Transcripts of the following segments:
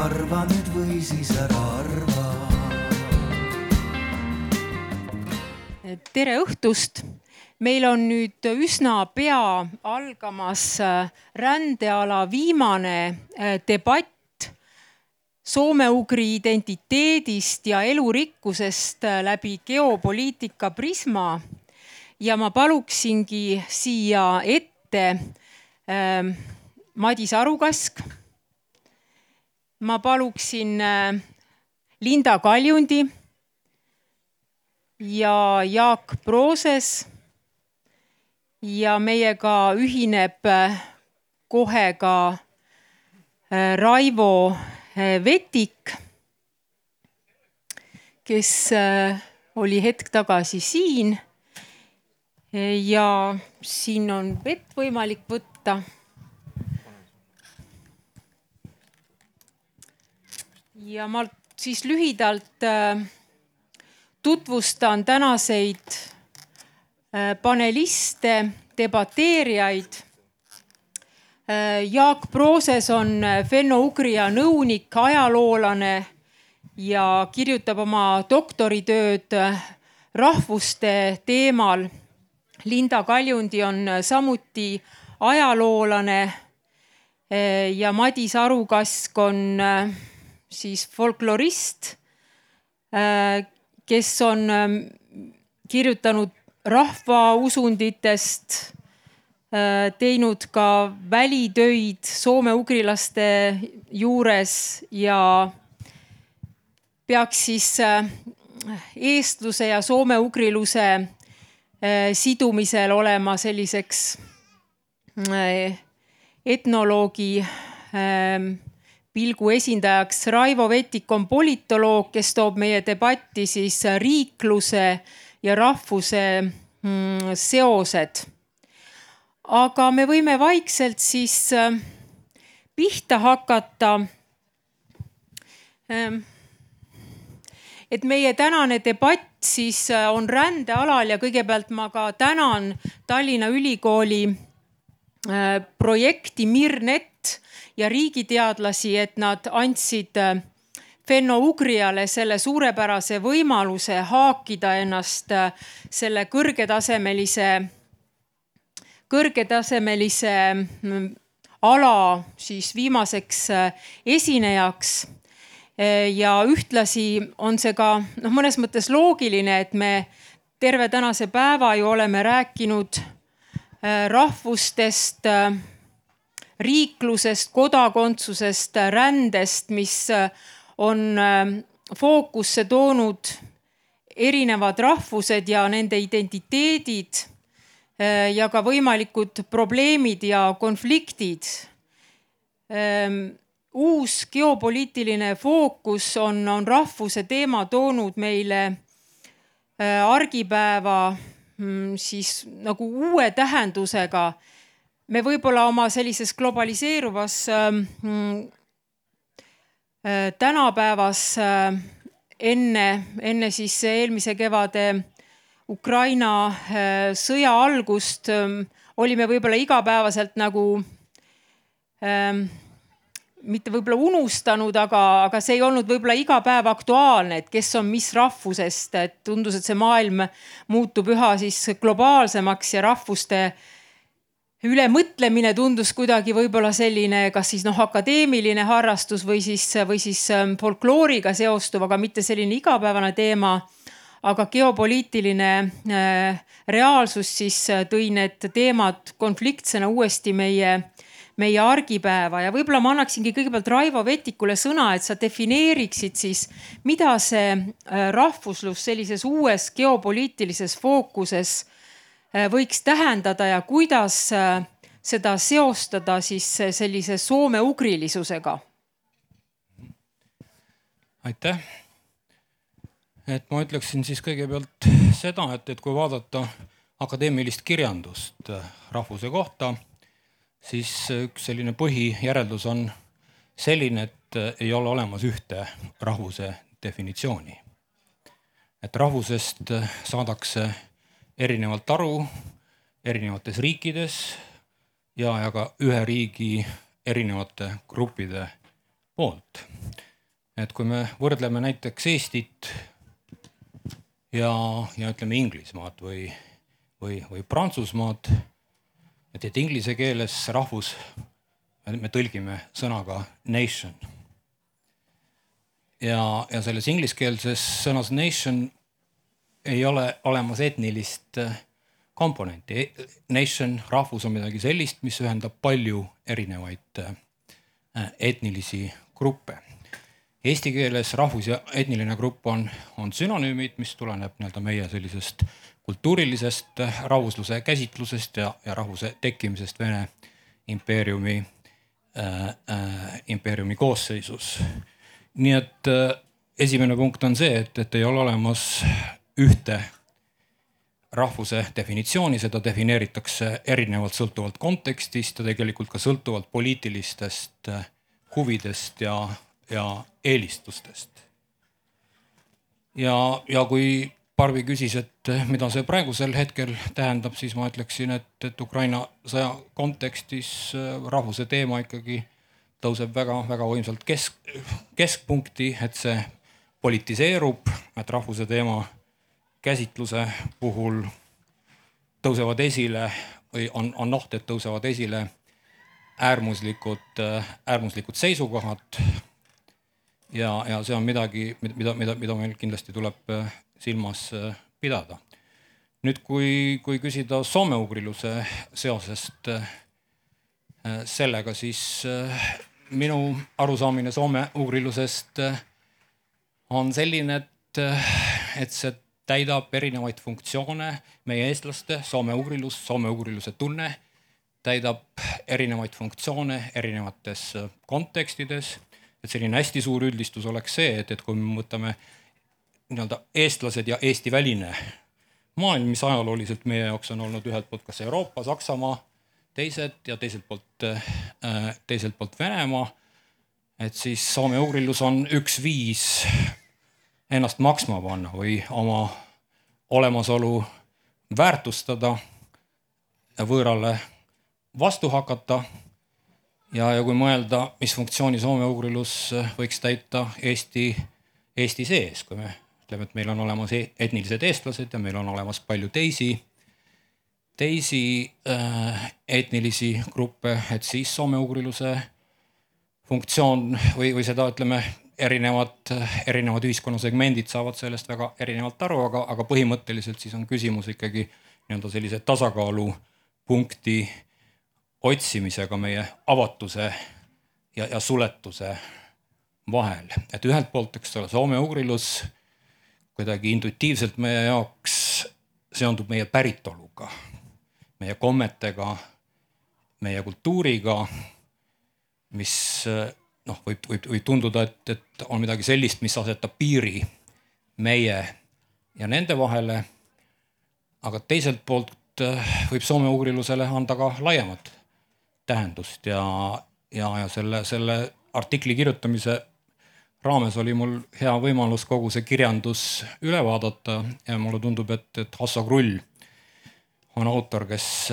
arva nüüd või siis ära arva. tere õhtust meil on nüüd üsna pea algamas äh, rändeala viimane äh, debatt soome-ugri identiteedist ja elurikkusest äh, läbi geopoliitika prisma. ja ma paluksingi siia ette äh, Madis Arukask. Ma paluksin äh, Linda Kaljundi ja Jaak Prooses ja meiega ühineb äh, kohe ka äh, Raivo Vetik, kes oli hetk tagasi siin. ja siin on vett võimalik võtta. Ja ma siis lühidalt tutvustan tänaseid Äh, paneliste, debateerijaid. Äh, Jaak Prooses on äh, fenno-ugria nõunik, ajaloolane ja kirjutab oma doktoritööd rahvuste teemal. Linda Kaljundi on samuti ajaloolane ja Madis Arukask on siis folklorist, kes on kirjutanud rahvausunditest, äh, teinud ka välitöid soome-ugrilaste juures ja peaks siis äh, eestluse ja soome-ugriluse äh, sidumisel olema selliseks etnoloogi pilgu esindajaks. Raivo Vetik on politoloog, kes toob meie debatti siis riikluse ja rahvuse mm, seosed. aga me võime vaikselt siis äh, pihta hakata. Ähm, et meie tänane debatt siis äh, on rändealal ja kõigepealt ma ka tänan Tallinna Ülikooli äh, projekti Mirnet ja riigiteadlasi, et nad andsid fenno-ugriale selle suurepärase võimaluse haakida ennast äh, selle kõrgetasemelise, kõrgetasemelise mm, ala siis viimaseks äh, esinejaks. Äh, ja ühtlasi on see ka noh, mõnes mõttes loogiline, et me terve tänase päeva ju oleme rääkinud rahvustest, riiklusest, kodakondsusest, rändest, mis on ähm, fookusse toonud erinevad rahvused ja nende identiteedid äh, ja ka võimalikud probleemid ja konfliktid. Ähm, uus geopoliitiline fookus on, on rahvuse teema toonud meile äh, argipäeva mm, siis nagu uue tähendusega. Me võib-olla oma sellises globaliseeruvas ähm, mm, Äh, tänapäevas äh, enne, enne siis eelmise kevade Ukraina äh, sõja algust ähm, olime võib-olla igapäevaselt nagu ähm, mitte võib-olla unustanud, aga, aga see ei olnud võib-olla iga päev aktuaalne, et kes on mis rahvusest, et tundus, et see maailm muutub üha siis globaalsemaks ja rahvuste äh, ülemõtlemine tundus kuidagi võib-olla selline, kas siis noh, akadeemiline harrastus või siis, või siis ähm, folklooriga seostuv, aga mitte selline igapäevane teema. aga geopoliitiline äh, reaalsus siis äh, tõi need teemad konfliktsena uuesti meie, meie argipäeva ja võib-olla ma annaksingi kõigepealt Raivo Vetikule sõna, et sa defineeriksid siis, mida see äh, rahvuslus sellises uues geopoliitilises fookuses võiks tähendada ja kuidas äh, seda seostada siis äh, sellise soome-ugrilisusega? aitäh. et ma ütleksin siis kõigepealt seda, et, et kui vaadata akadeemilist kirjandust rahvuse kohta, siis üks selline põhijäreldus on selline, et ei ole olemas ühte rahvuse definitsiooni. et rahvusest saadakse erinevalt aru erinevates riikides ja, ja ka ühe riigi erinevate gruppide poolt. et kui me võrdleme näiteks Eestit ja, ja ütleme Inglismaad või, või, või Prantsusmaad, et, et inglise keeles rahvus, me tõlgime sõnaga nation. ja, ja selles ingliskeelses sõnas nation ei ole olemas etnilist komponenti. Nation, rahvus on midagi sellist, mis ühendab palju erinevaid etnilisi gruppe Eesti keeles rahvus ja etniline grupp on, on sünonüümid, mis tuleneb nii-öelda meie sellisest kultuurilisest rahvusluse käsitlusest ja, ja rahvuse tekkimisest Vene impeeriumi äh,, äh, impeeriumi koosseisus. nii et äh, esimene punkt on see, et, et ei ole olemas ühte rahvuse definitsiooni, seda defineeritakse erinevalt sõltuvalt kontekstist ja tegelikult ka sõltuvalt poliitilistest äh, huvidest ja ja eelistustest. ja, ja kui Barbi küsis, et mida see praegusel hetkel tähendab, siis ma ütleksin, et, et Ukraina sõja kontekstis äh, rahvuse teema ikkagi tõuseb väga-väga võimsalt kesk, keskpunkti, et see politiseerub, et rahvuse teema käsitluse puhul tõusevad esile või on, on oht, et tõusevad esile äärmuslikud, äärmuslikud seisukohad ja, ja see on midagi, mida, mida, mida meil kindlasti tuleb äh, silmas äh, pidada. nüüd, kui, kui küsida soome-ugriluse seosest äh, sellega, siis minu arusaamine soome-ugrilusest on selline, et, et see täidab erinevaid funktsioone meie eestlaste soome-ugrilus, soome-ugriluse tunne täidab erinevaid funktsioone erinevates kontekstides et selline hästi suur üldistus oleks see, et, et kui me võtame nii-öelda eestlased ja Eesti väline maailm, mis ajalooliselt meie jaoks on olnud ühelt poolt kas Euroopa, Saksamaa, teised ja teiselt poolt äh,, teiselt poolt Venemaa. et siis soome-ugrilus on üks viis ennast maksma panna või oma olemasolu väärtustada võõrale vastu hakata. Ja, ja kui mõelda, mis funktsiooni soome-ugrilus võiks täita Eesti, Eesti sees, kui me ütleme, et meil on olemas e-, etnilised eestlased ja meil on olemas palju teisi, teisi äh, etnilisi gruppe, et siis soome-ugriluse funktsioon või, või seda ütleme, erinevad, erinevad ühiskonnasegmendid saavad sellest väga erinevalt aru, aga, aga põhimõtteliselt siis on küsimus ikkagi nii-öelda sellise tasakaalupunkti otsimisega meie avatuse ja, ja suletuse vahel, et ühelt poolt, eks ole, soome-ugrilus kuidagi intuitiivselt meie jaoks seondub meie päritoluga, meie kommetega, meie kultuuriga, mis noh, võib, võib, võib tunduda, et, et on midagi sellist, mis asetab piiri meie ja nende vahele. aga teiselt poolt võib soome-ugrilusele anda ka laiemat tähendust ja, ja, ja selle, selle artikli kirjutamise raames oli mul hea võimalus kogu see kirjandus üle vaadata ja mulle tundub, et, et Hasso Krull on autor, kes,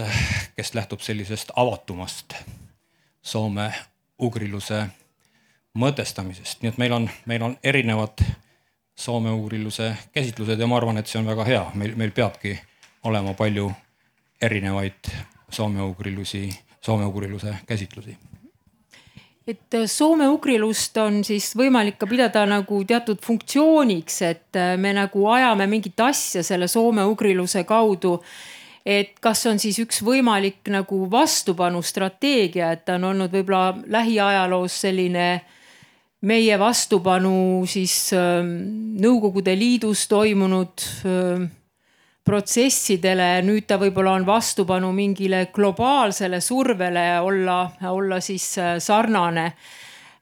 kes lähtub sellisest avatumast soome ugriluse mõtestamisest, nii et meil on, meil on erinevad soome ugriluse käsitlused ja ma arvan, et see on väga hea, meil, meil peabki olema palju erinevaid soome ugrilusi soome-ugriluse käsitlusi. Et äh, soome-ugrilust on siis võimalik ka pidada nagu teatud funktsiooniks, et äh, me nagu ajame mingit asja selle soome-ugriluse kaudu. et kas on siis üks võimalik nagu vastupanustrateegia, et ta on olnud võib-olla lähiajaloos selline meie vastupanu siis äh, Nõukogude Liidus toimunud äh, protsessidele, nüüd ta võib-olla on vastupanu mingile globaalsele survele olla, olla siis äh, sarnane.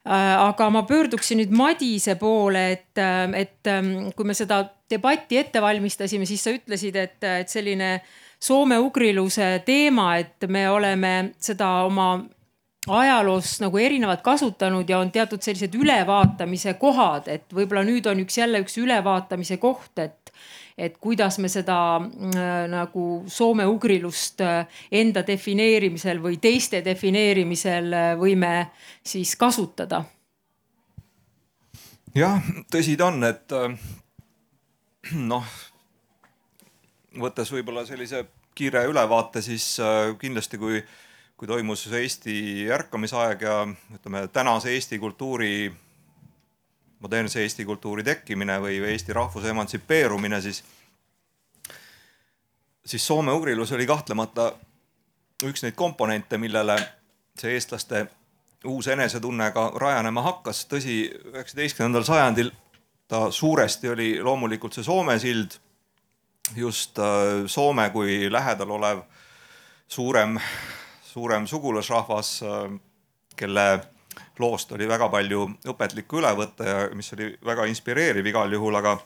Äh, aga ma pöörduksin nüüd Madise poole, et, äh, et ähm, kui me seda debatti ette valmistasime, siis sa ütlesid, et, et selline soome-ugriluse teema, et me oleme seda oma ajaloos nagu erinevalt kasutanud ja on teatud sellised ülevaatamise kohad, et võib-olla nüüd on üks jälle üks ülevaatamise koht, et et kuidas me seda äh, nagu soome-ugrilust äh, enda defineerimisel või teiste defineerimisel äh, võime siis kasutada. Jah, tõsi ta on, et äh, noh, võttes võib-olla sellise kiire ülevaate, siis äh, kindlasti kui, kui toimus Eesti ärkamisaeg ja ütleme, tänase Eesti kultuuri, modernse Eesti kultuuri tekkimine või, Eesti rahvuse emantsipeerumine, siis, siis soome-ugrilus oli kahtlemata üks neid komponente, millele see eestlaste uus enesetunne ka rajanema hakkas. tõsi, üheksateistkümnendal sajandil ta suuresti oli loomulikult see Soome sild, just äh, Soome kui lähedal olev suurem, suurem sugulasrahvas, äh, kelle loost oli väga palju õpetlikku üle võtta ja mis oli väga inspireeriv igal juhul, aga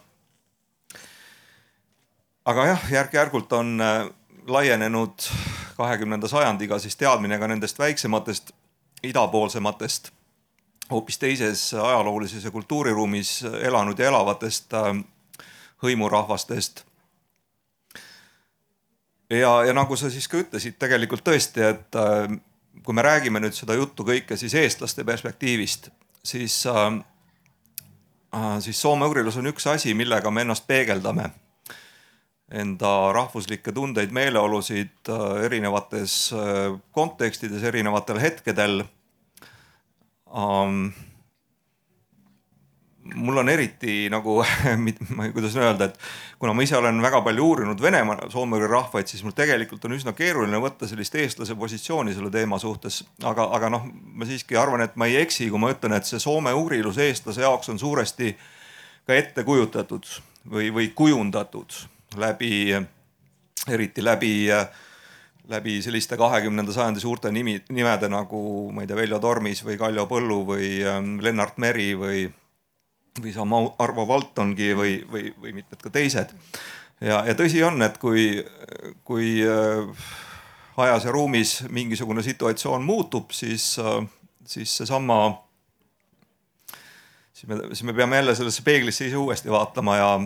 aga jah, järk-järgult on äh, laienenud kahekümnenda sajandiga siis teadmine ka nendest väiksematest idapoolsematest, hoopis teises ajaloolises ja kultuuriruumis elanud ja elavatest äh, hõimurahvastest. Ja, ja nagu sa siis ka ütlesid, tegelikult tõesti, et äh, kui me räägime nüüd seda juttu kõike siis eestlaste perspektiivist, siis äh,, siis soome-ugrilus on üks asi, millega me ennast peegeldame enda rahvuslikke tundeid, meeleolusid äh, erinevates äh, kontekstides, erinevatel hetkedel um,. Mul on eriti nagu, kuidas öelda, et kuna ma ise olen väga palju uurinud Venemaa soome rahvaid, siis mul tegelikult on üsna keeruline võtta sellist eestlase positsiooni selle teema suhtes. aga, aga noh, ma siiski arvan, et ma ei eksi, kui ma ütlen, et see soome-ugrilus eestlase jaoks on suuresti ka ette kujutatud või, või kujundatud läbi, eriti läbi, läbi selliste kahekümnenda sajandi suurte nimi, nimede nagu ma ei tea, Veljo Tormis või Kaljo Põllu või ähm, Lennart Meri või, või sama Arvo Valtongi või, või, või mitmed ka teised. ja, ja tõsi on, et kui, kui äh, ajas ja ruumis mingisugune situatsioon muutub, siis, äh, siis seesama siis me, siis me peame jälle sellesse peeglisse ise uuesti vaatama ja,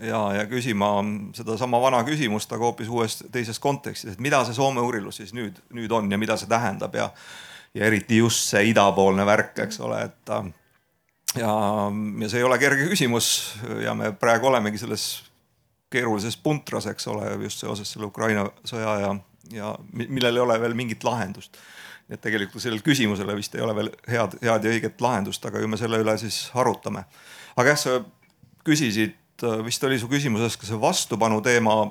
ja, ja küsima sedasama vana küsimust, aga hoopis uues teises kontekstis, et mida see Soome uurilus siis nüüd, nüüd on ja mida see tähendab ja, ja eriti just see idapoolne värk, eks ole, et ja, ja see ei ole kerge küsimus ja me praegu olemegi selles keerulises puntras, eks ole, just seoses selle Ukraina sõja ja, ja millel ei ole veel mingit lahendust. et tegelikult sellele küsimusele vist ei ole veel head, head ja õiget lahendust, aga ju me selle üle siis arutame. aga jah, sa küsisid vist oli su küsimuses ka see vastupanu teema.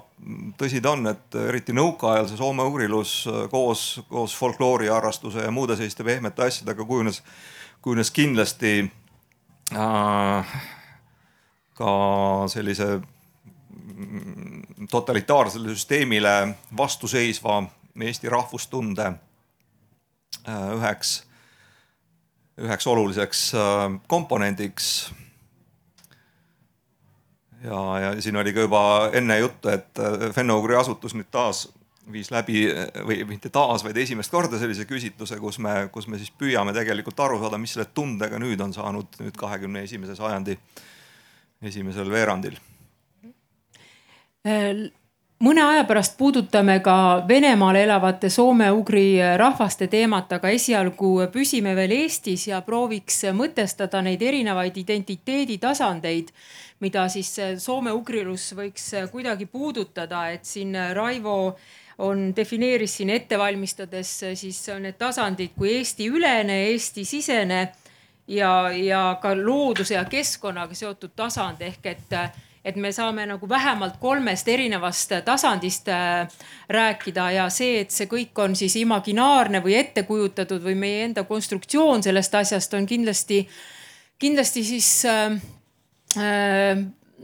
tõsi ta on, et eriti nõukaajal see soome-ugrilus koos, koos folklooriharrastuse ja muude selliste pehmete asjadega kujunes, kujunes kindlasti ka sellise mm, totalitaarsele süsteemile vastuseisva Eesti rahvustunde äh, üheks, üheks oluliseks äh, komponendiks. Ja, ja siin oli ka juba enne juttu, et äh, Fenno-Ugri asutus nüüd taas viis läbi või mitte taas, vaid esimest korda sellise küsitluse, kus me, kus me siis püüame tegelikult aru saada, mis selle tundega nüüd on saanud nüüd kahekümne esimese sajandi esimesel veerandil. Mõne aja pärast puudutame ka Venemaal elavate soome-ugri rahvaste teemat, aga esialgu püsime veel Eestis ja prooviks mõtestada neid erinevaid identiteedi tasandeid mida siis soome-ugrilus võiks kuidagi puudutada, et siin Raivo on, defineeris siin ette valmistades siis need tasandid kui Eesti-ülene, Eesti-sisene ja, ja ka looduse ja keskkonnaga seotud tasand. Ehk et et me saame nagu vähemalt kolmest erinevast tasandist äh, rääkida ja see, et see kõik on siis imaginaarne või ette kujutatud või meie enda konstruktsioon sellest asjast on kindlasti, kindlasti siis Äh,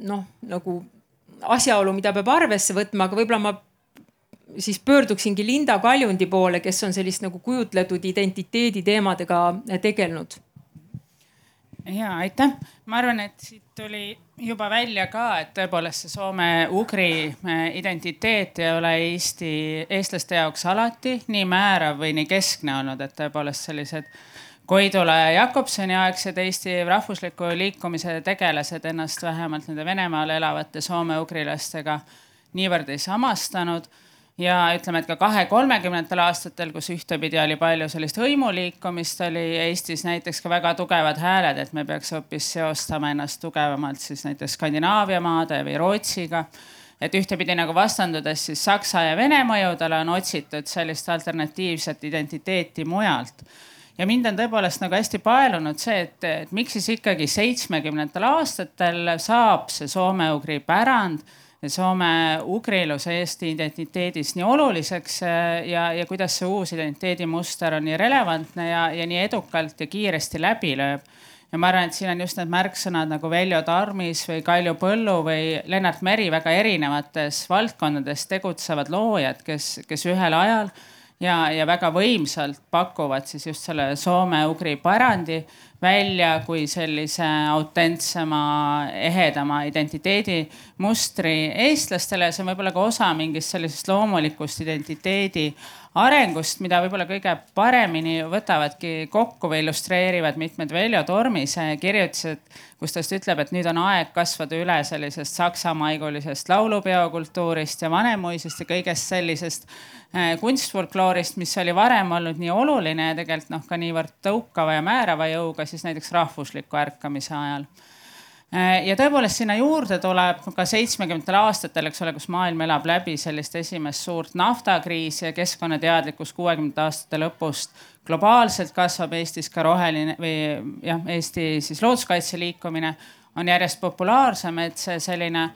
noh, nagu asjaolu, mida peab arvesse võtma, aga võib-olla ma siis pöörduksingi Linda Kaljundi poole, kes on sellist nagu kujutletud identiteedi teemadega tegelenud. ja aitäh, ma arvan, et siit tuli juba välja ka, et tõepoolest see soome-ugri äh, identiteet ei ole Eesti, eestlaste jaoks alati nii määrav või nii keskne olnud, et tõepoolest sellised Koidula ja Jakobsoni aegsed Eesti rahvusliku liikumise tegelased ennast vähemalt nende Venemaal elavate soome-ugrilastega niivõrd ei samastanud. Ja ütleme, et ka kahe kolmekümnendatel aastatel, kus ühtepidi oli palju sellist hõimuliikumist, oli Eestis näiteks ka väga tugevad hääled, et me peaks hoopis seostama ennast tugevamalt siis näiteks Skandinaavia maade või Rootsiga. et ühtepidi nagu vastandudes siis Saksa ja Vene mõjudele on otsitud sellist alternatiivset identiteeti mujalt ja mind on tõepoolest nagu hästi paelunud see, et, et miks siis ikkagi seitsmekümnendatel aastatel saab see soome-ugri pärand Soome ugrilus Eesti identiteedis nii oluliseks äh, ja, ja kuidas see uus identiteedimuster on nii relevantne ja, ja nii edukalt ja kiiresti läbi lööb. ja ma arvan, et siin on just need märksõnad nagu Veljo Tarmis või Kalju Põllu või Lennart Meri väga erinevates valdkondades tegutsevad loojad, kes, kes ühel ajal ja, ja väga võimsalt pakuvad siis just selle soome-ugri pärandi välja kui sellise autentsema, ehedama identiteedimustri eestlastele. see on võib-olla ka osa mingist sellisest loomulikust identiteedi arengust, mida võib-olla kõige paremini võtavadki kokku või illustreerivad mitmed Veljo Tormise kirjutised, kus ta just ütleb, et nüüd on aeg kasvada üle sellisest saksamaigulisest laulupeokultuurist ja vanemuisest ja kõigest sellisest Äh, kunstfolkloorist, mis oli varem olnud nii oluline ja tegelikult noh, ka niivõrd tõukava ja määrava jõuga, siis näiteks rahvusliku ärkamise ajal ja tõepoolest sinna juurde tuleb ka seitsmekümnendatel aastatel, eks ole, kus maailm elab läbi sellist esimest suurt naftakriisi ja keskkonnateadlikkus kuuekümnendate aastate lõpust. globaalselt kasvab Eestis ka roheline või jah, Eesti siis looduskaitse liikumine on järjest populaarsem, et see selline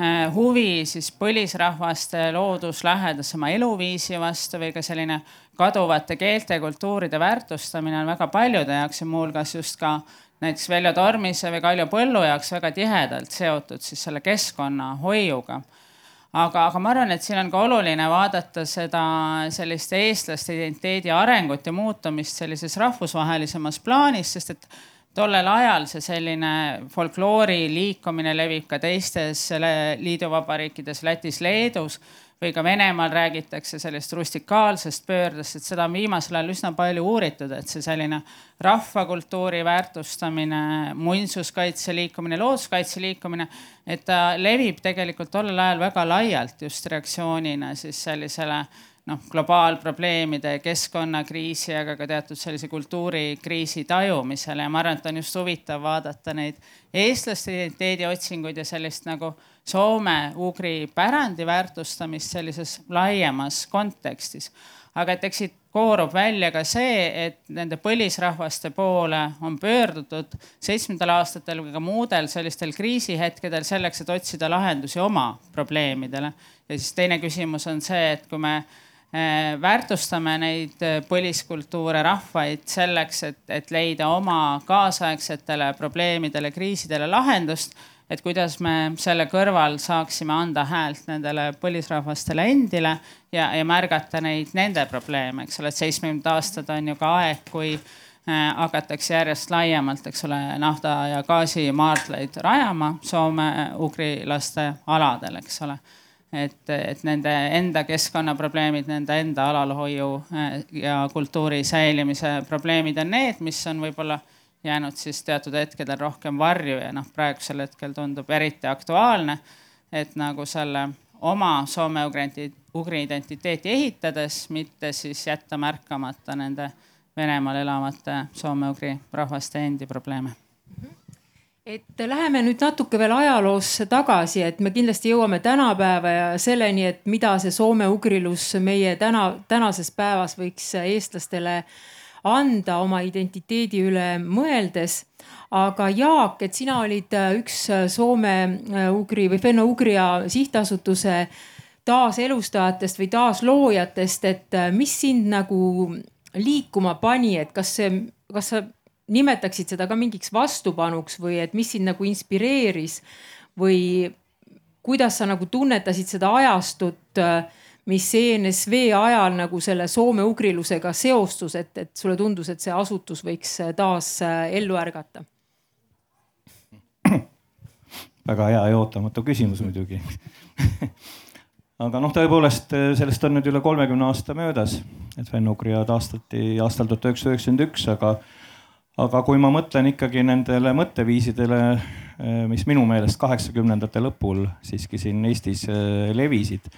Äh, huvi siis põlisrahvaste looduslähedasema eluviisi vastu või ka selline kaduvate keelte kultuuride väärtustamine on väga paljude jaoks ja muuhulgas just ka näiteks Veljo Tormise või Kaljo Põllu jaoks väga tihedalt seotud siis selle keskkonnahoiuga. Aga, aga ma arvan, et siin on ka oluline vaadata seda sellist eestlaste identiteedi arengut ja muutumist sellises rahvusvahelisemas plaanis, sest et tollel ajal see selline folkloori liikumine levib ka teistes liiduvabariikides, Lätis, Leedus või ka Venemaal räägitakse sellest rustikaalsest pöördest, et seda on viimasel ajal üsna palju uuritud, et see selline rahvakultuuri väärtustamine, muinsuskaitse liikumine, looduskaitse liikumine, et ta levib tegelikult tollel ajal väga laialt just reaktsioonina siis sellisele noh, globaalprobleemide, keskkonnakriisi, aga ka teatud sellise kultuurikriisi tajumisele ja ma arvan, et on just huvitav vaadata neid eestlaste identiteedi otsinguid ja sellist nagu soome-ugri pärandi väärtustamist sellises laiemas kontekstis. aga et eks siit koorub välja ka see, et nende põlisrahvaste poole on pöördutud seitsmendal aastatel või ka muudel sellistel kriisihetkedel selleks, et otsida lahendusi oma probleemidele. ja siis teine küsimus on see, et kui me väärtustame neid äh, põliskultuure, rahvaid selleks, et, et leida oma kaasaegsetele probleemidele, kriisidele lahendust. et kuidas me selle kõrval saaksime anda häält nendele põlisrahvastele endile ja, ja märgata neid, nende probleeme, eks ole, et seitsmekümnendad aastad on ju ka aeg, kui äh, hakatakse järjest laiemalt, eks ole, nafta ja gaasimaardlaid rajama soome-ugri laste aladel, eks ole et, et nende enda keskkonnaprobleemid, nende enda alalhoiu äh, ja kultuuri säilimise probleemid on need, mis on võib-olla jäänud siis teatud hetkedel rohkem varju ja noh, praegusel hetkel tundub eriti aktuaalne. et nagu selle oma soome-ugri identiteeti ehitades, mitte siis jätta märkamata nende Venemaal elavate soome-ugri rahvaste endi probleeme et läheme nüüd natuke veel ajaloosse tagasi, et me kindlasti jõuame tänapäeva ja selleni, et mida see soome-ugrilus meie täna, tänases päevas võiks eestlastele anda oma identiteedi üle mõeldes. aga Jaak, et sina olid üks Soome-Ugri või Fenno-Ugria sihtasutuse taaselustajatest või taasloojatest, et mis sind nagu liikuma pani, et kas see, kas sa nimetaksid seda ka mingiks vastupanuks või et mis sind nagu inspireeris või kuidas sa nagu tunnetasid seda ajastut, mis ENSV ajal nagu selle soome-ugrilusega seostus, et, et sulle tundus, et see asutus võiks taas ellu ärgata? väga hea ja ootamatu küsimus muidugi aga noh, tõepoolest sellest on nüüd üle kolmekümne aasta möödas, et Fenn-Ugria taastati aastal tuhat üheksasada üheksakümmend üks, aga aga kui ma mõtlen ikkagi nendele mõtteviisidele, eh, mis minu meelest kaheksakümnendate lõpul siiski siin Eestis eh, levisid,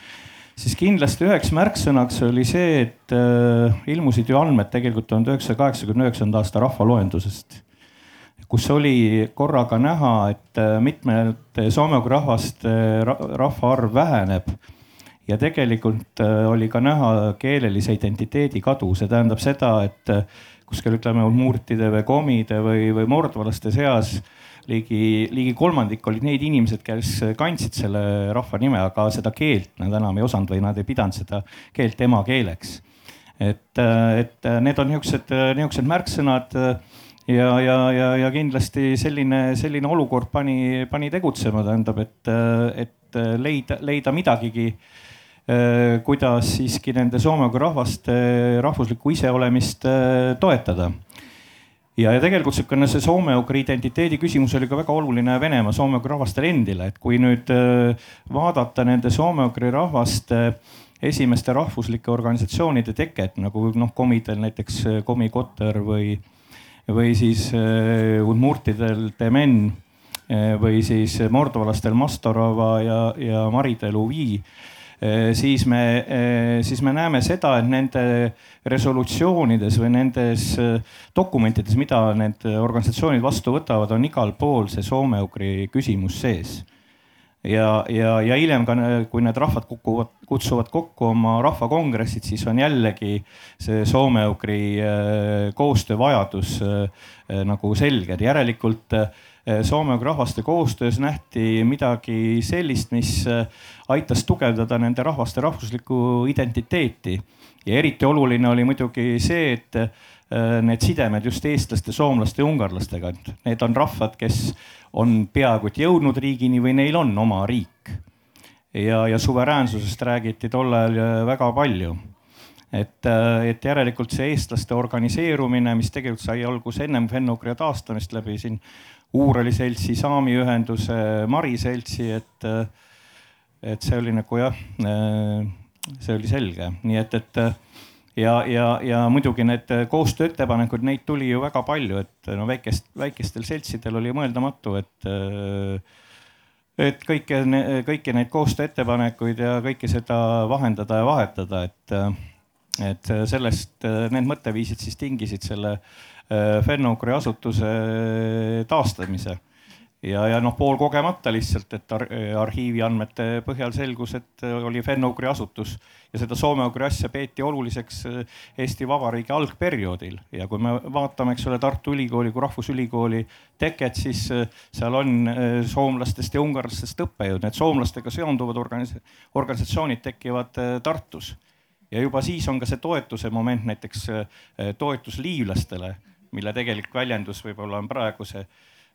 siis kindlasti üheks märksõnaks oli see, et äh, ilmusid ju andmed tegelikult tuhande üheksasaja kaheksakümne üheksanda aasta rahvaloendusest, kus oli korraga näha, et mitmete soome-ugri rahvaste rahvaarv väheneb. Ja tegelikult oli ka näha keelelise identiteedi kadu, see tähendab seda, et kuskil ütleme murtide või komide või, või mordvalaste seas ligi, ligi kolmandik olid need inimesed, kes kandsid selle rahva nime, aga seda keelt nad enam ei osanud või nad ei pidanud seda keelt emakeeleks. et, et need on niisugused, niisugused märksõnad ja, ja, ja, ja kindlasti selline, selline olukord pani, pani tegutsema, tähendab, et, et leida, leida midagigi kuidas siiski nende soome-ugri rahvaste rahvuslikku iseolemist toetada? Ja, ja tegelikult niisugune see soome-ugri identiteedi küsimus oli ka väga oluline Venemaa soome-ugri rahvastele endile, et kui nüüd äh, vaadata nende soome-ugri rahvaste esimeste rahvuslike organisatsioonide teket nagu noh, komidel näiteks äh, Komikotter või, või siis äh, udmurtidel Temen või siis mordovalastel Mastorova ja, ja Maridel Uvi Äh, siis me, äh, siis me näeme seda, et nende resolutsioonides või nendes äh, dokumentides, mida need organisatsioonid vastu võtavad, on igal pool see soome-ugri küsimus sees. Ja, ja, ja hiljem ka, kui need rahvad kukuvad, kutsuvad kokku oma rahvakongressid, siis on jällegi see soome-ugri koostöövajadus nagu selge, järelikult Eh, Soome rahvaste koostöös nähti midagi sellist, mis eh, aitas tugevdada nende rahvaste rahvuslikku identiteeti. ja eriti oluline oli muidugi see, et eh, need sidemed just eestlaste, soomlaste ja ungarlastega, et need on rahvad, kes on peaaegu et jõudnud riigini või neil on oma riik. ja, ja suveräänsusest räägiti tol ajal väga palju et, et järelikult see eestlaste organiseerumine, mis tegelikult sai alguse ennem Fenno-Ugria taastamist läbi siin Uurali seltsi, Saami ühenduse, Mari seltsi, et, et see oli nagu jah, see oli selge, nii et, et ja, ja, ja muidugi need koostööettepanekud, neid tuli ju väga palju, et no väikest, väikestel seltsidel oli mõeldamatu, et et kõike, kõiki neid koostööettepanekuid ja kõike seda vahendada ja vahetada, et, et sellest, need mõtteviisid siis tingisid selle äh, Fenno-Ugri asutuse äh, taastamise. ja, ja noh, poolkogemata lihtsalt, et ar arhiivi andmete põhjal selgus, et äh, oli Fenno-Ugri asutus ja seda soome-ugri asja peeti oluliseks Eesti Vabariigi algperioodil. Ja kui me vaatame, eks ole, Tartu Ülikooli kui Rahvusülikooli teket, siis seal on soomlastest ja ungarlastest õppejõud, need soomlastega seonduvad organis organisatsioonid tekivad Tartus. Ja juba siis on ka see toetuse moment, näiteks toetus liivlastele mille tegelik väljendus võib-olla on praeguse,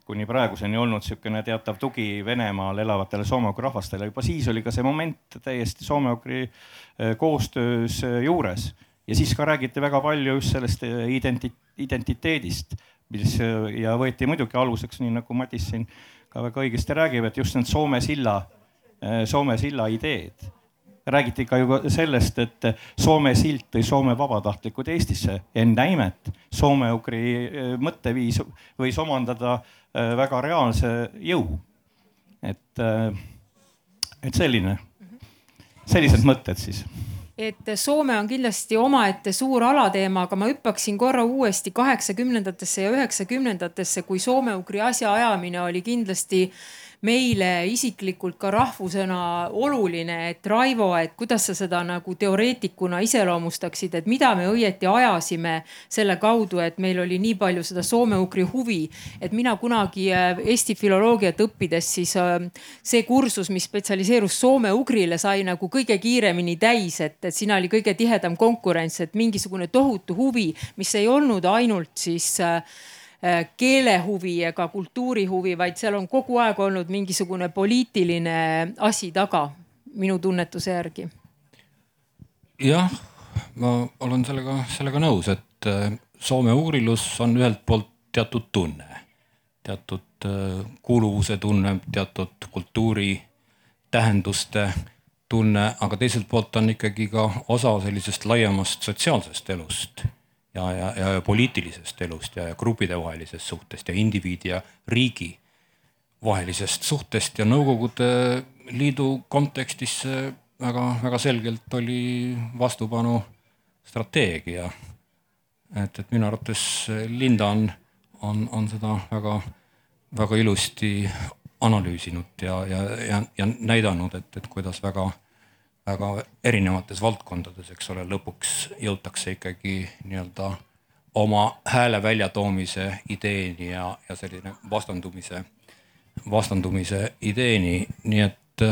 kuni praeguseni olnud niisugune teatav tugi Venemaal elavatele soome-ugri rahvastele. juba siis oli ka see moment täiesti soome-ugri eh, koostöös eh, juures ja siis ka räägiti väga palju just sellest eh, identi-, identiteedist, mis ja võeti muidugi aluseks, nii nagu Madis siin ka väga õigesti räägib, et just need Soome silla, Soome silla ideed räägiti ka ju sellest, et Soome silt tõi Soome vabatahtlikud Eestisse. enda imet, soome-ugri eh, mõtteviis võis omandada eh, väga reaalse jõu. et, eh, et selline, sellised mõtted siis et Soome on kindlasti omaette suur alateema, aga ma hüppaksin korra uuesti kaheksakümnendatesse ja üheksakümnendatesse, kui soome-ugri asjaajamine oli kindlasti meile isiklikult ka rahvusena oluline, et Raivo, et kuidas sa seda nagu teoreetikuna iseloomustaksid, et mida me õieti ajasime selle kaudu, et meil oli nii palju seda soome-ugri huvi. et mina kunagi äh, Eesti filoloogiat õppides, siis äh, see kursus, mis spetsialiseerus soome-ugrile, sai nagu kõige kiiremini täis, et, et siin oli kõige tihedam konkurents, et mingisugune tohutu huvi, mis ei olnud ainult siis äh, keelehuvi ega kultuurihuvi, vaid seal on kogu aeg olnud mingisugune poliitiline asi taga, minu tunnetuse järgi. jah, ma olen sellega, sellega nõus, et äh, Soome uurilus on ühelt poolt teatud tunne, teatud äh, kuuluvuse tunne, teatud kultuuri tähenduste tunne, aga teiselt poolt on ikkagi ka osa sellisest laiemast sotsiaalsest elust ja, ja, ja poliitilisest elust ja, gruppidevahelisest suhtest ja indiviidi ja riigi vahelisest suhtest ja Nõukogude Liidu kontekstis väga-väga selgelt oli vastupanu strateegia. et, et minu arvates Linda on, on, on seda väga, väga ilusti analüüsinud ja, ja, ja, ja näidanud, et, et kuidas väga, väga erinevates valdkondades, eks ole, lõpuks jõutakse ikkagi nii-öelda oma hääle väljatoomise ideeni ja, ja selline vastandumise, vastandumise ideeni, nii et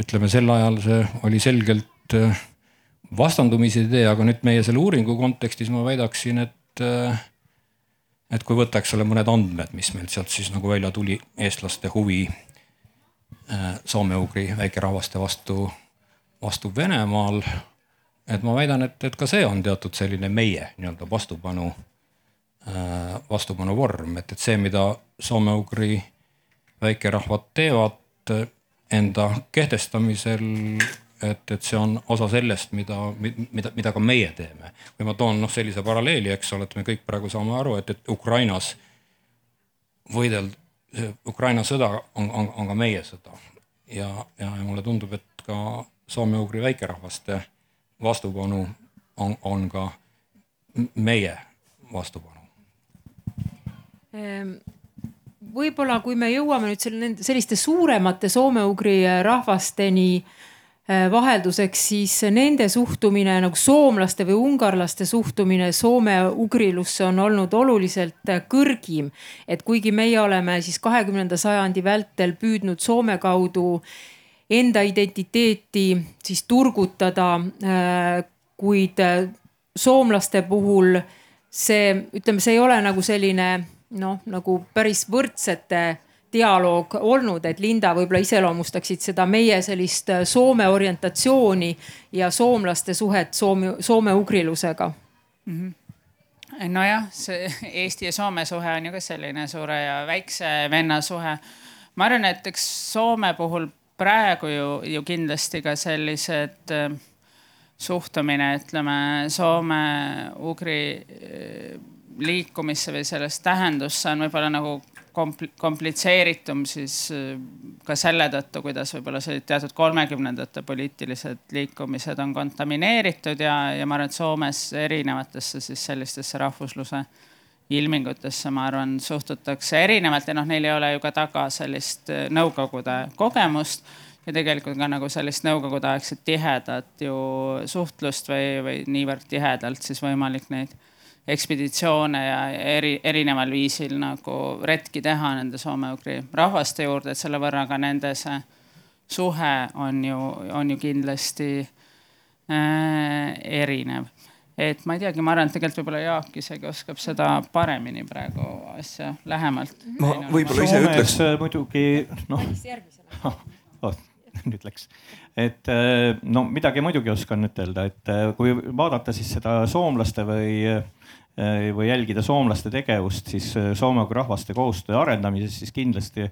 ütleme, sel ajal see oli selgelt äh, vastandumise idee, aga nüüd meie selle uuringu kontekstis ma väidaksin, et äh, et kui võtta, eks ole, mõned andmed, mis meil sealt siis nagu välja tuli, eestlaste huvi äh, soome-ugri väikerahvaste vastu, vastu Venemaal. et ma väidan, et, et ka see on teatud selline meie nii-öelda vastupanu, vastupanu vorm, et, et see, mida soome-ugri väikerahvad teevad enda kehtestamisel, et, et see on osa sellest, mida, mida, mida ka meie teeme. või ma toon noh sellise paralleeli, eks ole, et me kõik praegu saame aru, et, et Ukrainas võideld-, Ukraina sõda on, on, on ka meie sõda. ja, ja mulle tundub, et ka soome-ugri väikerahvaste vastupanu on, on ka meie vastupanu ehm võib-olla kui me jõuame nüüd selle, selliste suuremate soome-ugri rahvasteni äh, vahelduseks, siis nende suhtumine nagu soomlaste või ungarlaste suhtumine soome-ugrilusse on olnud oluliselt kõrgim. et kuigi meie oleme siis kahekümnenda sajandi vältel püüdnud Soome kaudu enda identiteeti siis turgutada, äh, kuid äh, soomlaste puhul see, ütleme, see ei ole nagu selline noh, nagu päris võrdsete dialoog olnud, et Linda võib-olla iseloomustaksid seda meie sellist äh, Soome orientatsiooni ja soomlaste suhet Soome, soome-ugrilusega mm. -hmm nojah, see Eesti ja Soome suhe on ju ka selline suure ja väikse venna suhe. ma arvan, et eks Soome puhul praegu ju, ju kindlasti ka sellised äh, suhtumine, ütleme soome-ugri äh, liikumisse või sellest tähendusse on võib-olla nagu kompl komplitseeritum siis äh, ka selle tõttu, kuidas võib-olla sellised teatud kolmekümnendate poliitilised liikumised on kontamineeritud ja, ja ma arvan, et Soomes erinevatesse siis sellistesse rahvusluse ilmingutesse, ma arvan, suhtutakse erinevalt ja noh, neil ei ole ju ka taga sellist äh, nõukogude kogemust ja tegelikult ka nagu sellist nõukogudeaegset tihedat ju suhtlust või, või niivõrd tihedalt siis võimalik neid ekspeditsioone ja eri, erineval viisil nagu retki teha nende soome-ugri rahvaste juurde, et selle võrra ka nende see suhe on ju, on ju kindlasti äh, erinev. Et ma ei teagi, ma arvan, et tegelikult võib-olla Jaak isegi oskab seda paremini praegu asja lähemalt. ma võib-olla ise ütleks. Äh, muidugi noh oh, nüüd läks, et äh, no midagi muidugi oskan ütelda, et äh, kui vaadata siis seda soomlaste või või jälgida soomlaste tegevust, siis Soome rahvaste koostöö arendamises, siis kindlasti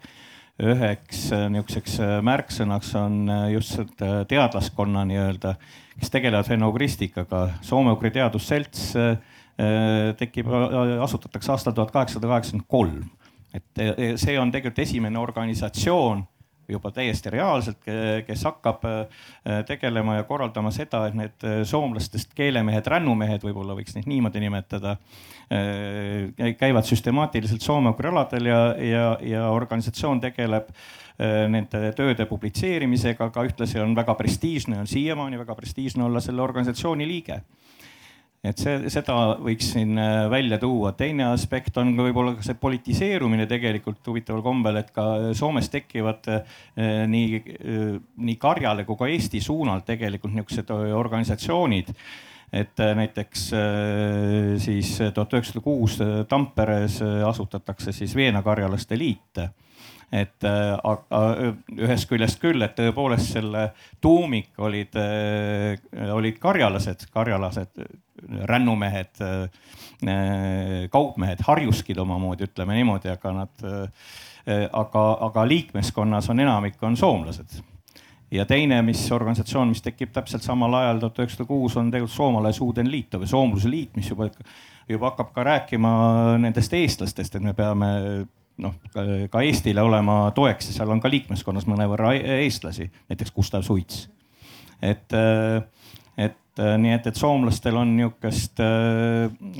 üheks äh, niisuguseks märksõnaks on just teadlaskonna nii-öelda, kes tegelevad fenoogristikaga. Soome-Ugri Teadusselts tekib, asutatakse aastal tuhat kaheksasada kaheksakümmend kolm. et see on tegelikult esimene organisatsioon juba täiesti reaalselt, kes hakkab äh, tegelema ja korraldama seda, et need äh, soomlastest keelemehed, rännumehed, võib-olla võiks neid niimoodi nimetada, äh, käivad süstemaatiliselt soome-ugri aladel ja, ja, ja organisatsioon tegeleb nende tööde publitseerimisega, aga ühtlasi on väga prestiižne, on siiamaani väga prestiižne olla selle organisatsiooni liige et see, seda võiks siin äh, välja tuua. teine aspekt on ka võib-olla see politiseerumine tegelikult huvitaval kombel, et ka Soomes tekivad äh, nii, äh, nii Karjale kui ka Eesti suunal tegelikult niisugused organisatsioonid et näiteks siis tuhat üheksasada kuus Tamperes asutatakse siis Veena-Karjalaste Liit et ühest küljest küll, et tõepoolest selle tuumik olid, olid karjalased, karjalased rännumehed, äh, kaupmehed, harjuskid omamoodi, ütleme niimoodi, aga nad, äh, aga, aga liikmeskonnas on enamik on soomlased. Ja teine, mis organisatsioon, mis tekib täpselt samal ajal, tuhat üheksasada kuus, on tegelikult Soomale Suuden Liit või Soomluse Liit, mis juba, juba hakkab ka rääkima nendest eestlastest, et me peame noh, ka Eestile olema toeks ja seal on ka liikmeskonnas mõnevõrra eestlasi, näiteks Gustav Suits. Et, et nii et, et soomlastel on niisugust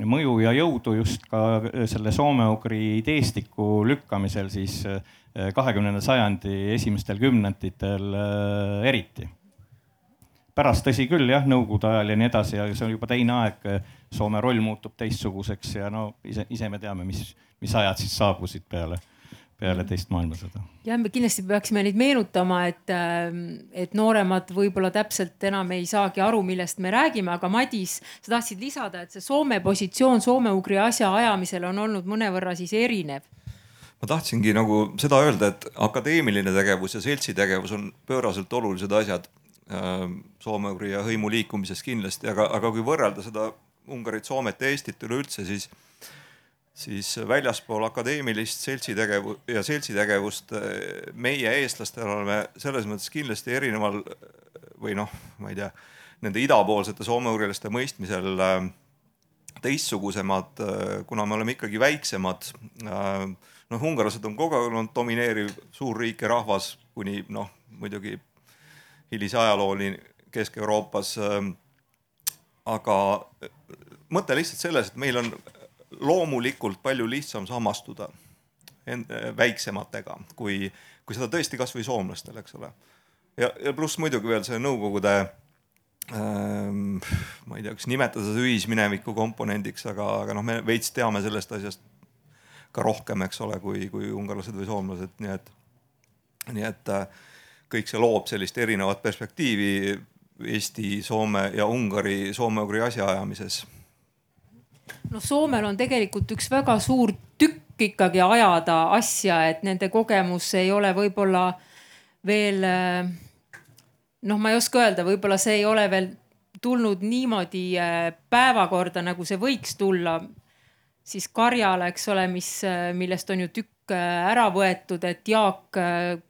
mõju ja jõudu just ka selle soome-ugri ideestiku lükkamisel siis kahekümnenda sajandi esimestel kümnenditel eriti pärast tõsi küll jah, nõukogude ajal ja nii edasi, aga see on juba teine aeg. Soome roll muutub teistsuguseks ja no ise, ise me teame, mis, mis ajad siis saabusid peale, peale teist maailmasõda. jah, me kindlasti peaksime neid meenutama, et, ähm, et nooremad võib-olla täpselt enam ei saagi aru, millest me räägime, aga Madis, sa tahtsid lisada, et see Soome positsioon soome-ugri asja ajamisel on olnud mõnevõrra siis erinev ma tahtsingi nagu seda öelda, et akadeemiline tegevus ja seltsitegevus on pööraselt olulised asjad Ähm, soome-ugri ja hõimu liikumises kindlasti, aga, aga kui võrrelda seda Ungarit, Soomet ja Eestit üleüldse, siis, siis väljaspool akadeemilist seltsitegevu- ja seltsitegevust äh, meie, eestlastel oleme selles mõttes kindlasti erineval või noh, ma ei tea, nende idapoolsete soome-ugrilaste mõistmisel äh, teistsugusemad, kuna me oleme ikkagi väiksemad. noh, ungarlased on kogu aeg olnud domineeriv suurriik ja rahvas kuni noh, muidugi hilise ajalooni Kesk-Euroopas. Aga mõte lihtsalt selles, et meil on loomulikult palju lihtsam samastuda äh, väiksematega, kui, kui seda tõesti kasvõi soomlastel, eks ole. ja, ja pluss muidugi veel see Nõukogude ähm, ma ei tea, kas nimetada seda ühismineviku komponendiks, aga, aga noh, me veits teame sellest asjast ka rohkem, eks ole, kui, kui ungarlased või soomlased, nii et, nii et äh, kõik see loob sellist erinevat perspektiivi Eesti, Soome ja Ungari, soome-ugri asjaajamises. No Soomel on tegelikult üks väga suur tükk ikkagi ajada asja, et nende kogemus ei ole võib-olla veel noh, ma ei oska öelda, võib-olla see ei ole veel tulnud niimoodi äh, päevakorda, nagu see võiks tulla. siis Karjala, eks ole, mis, äh, millest on ju tükk ära võetud, et Jaak,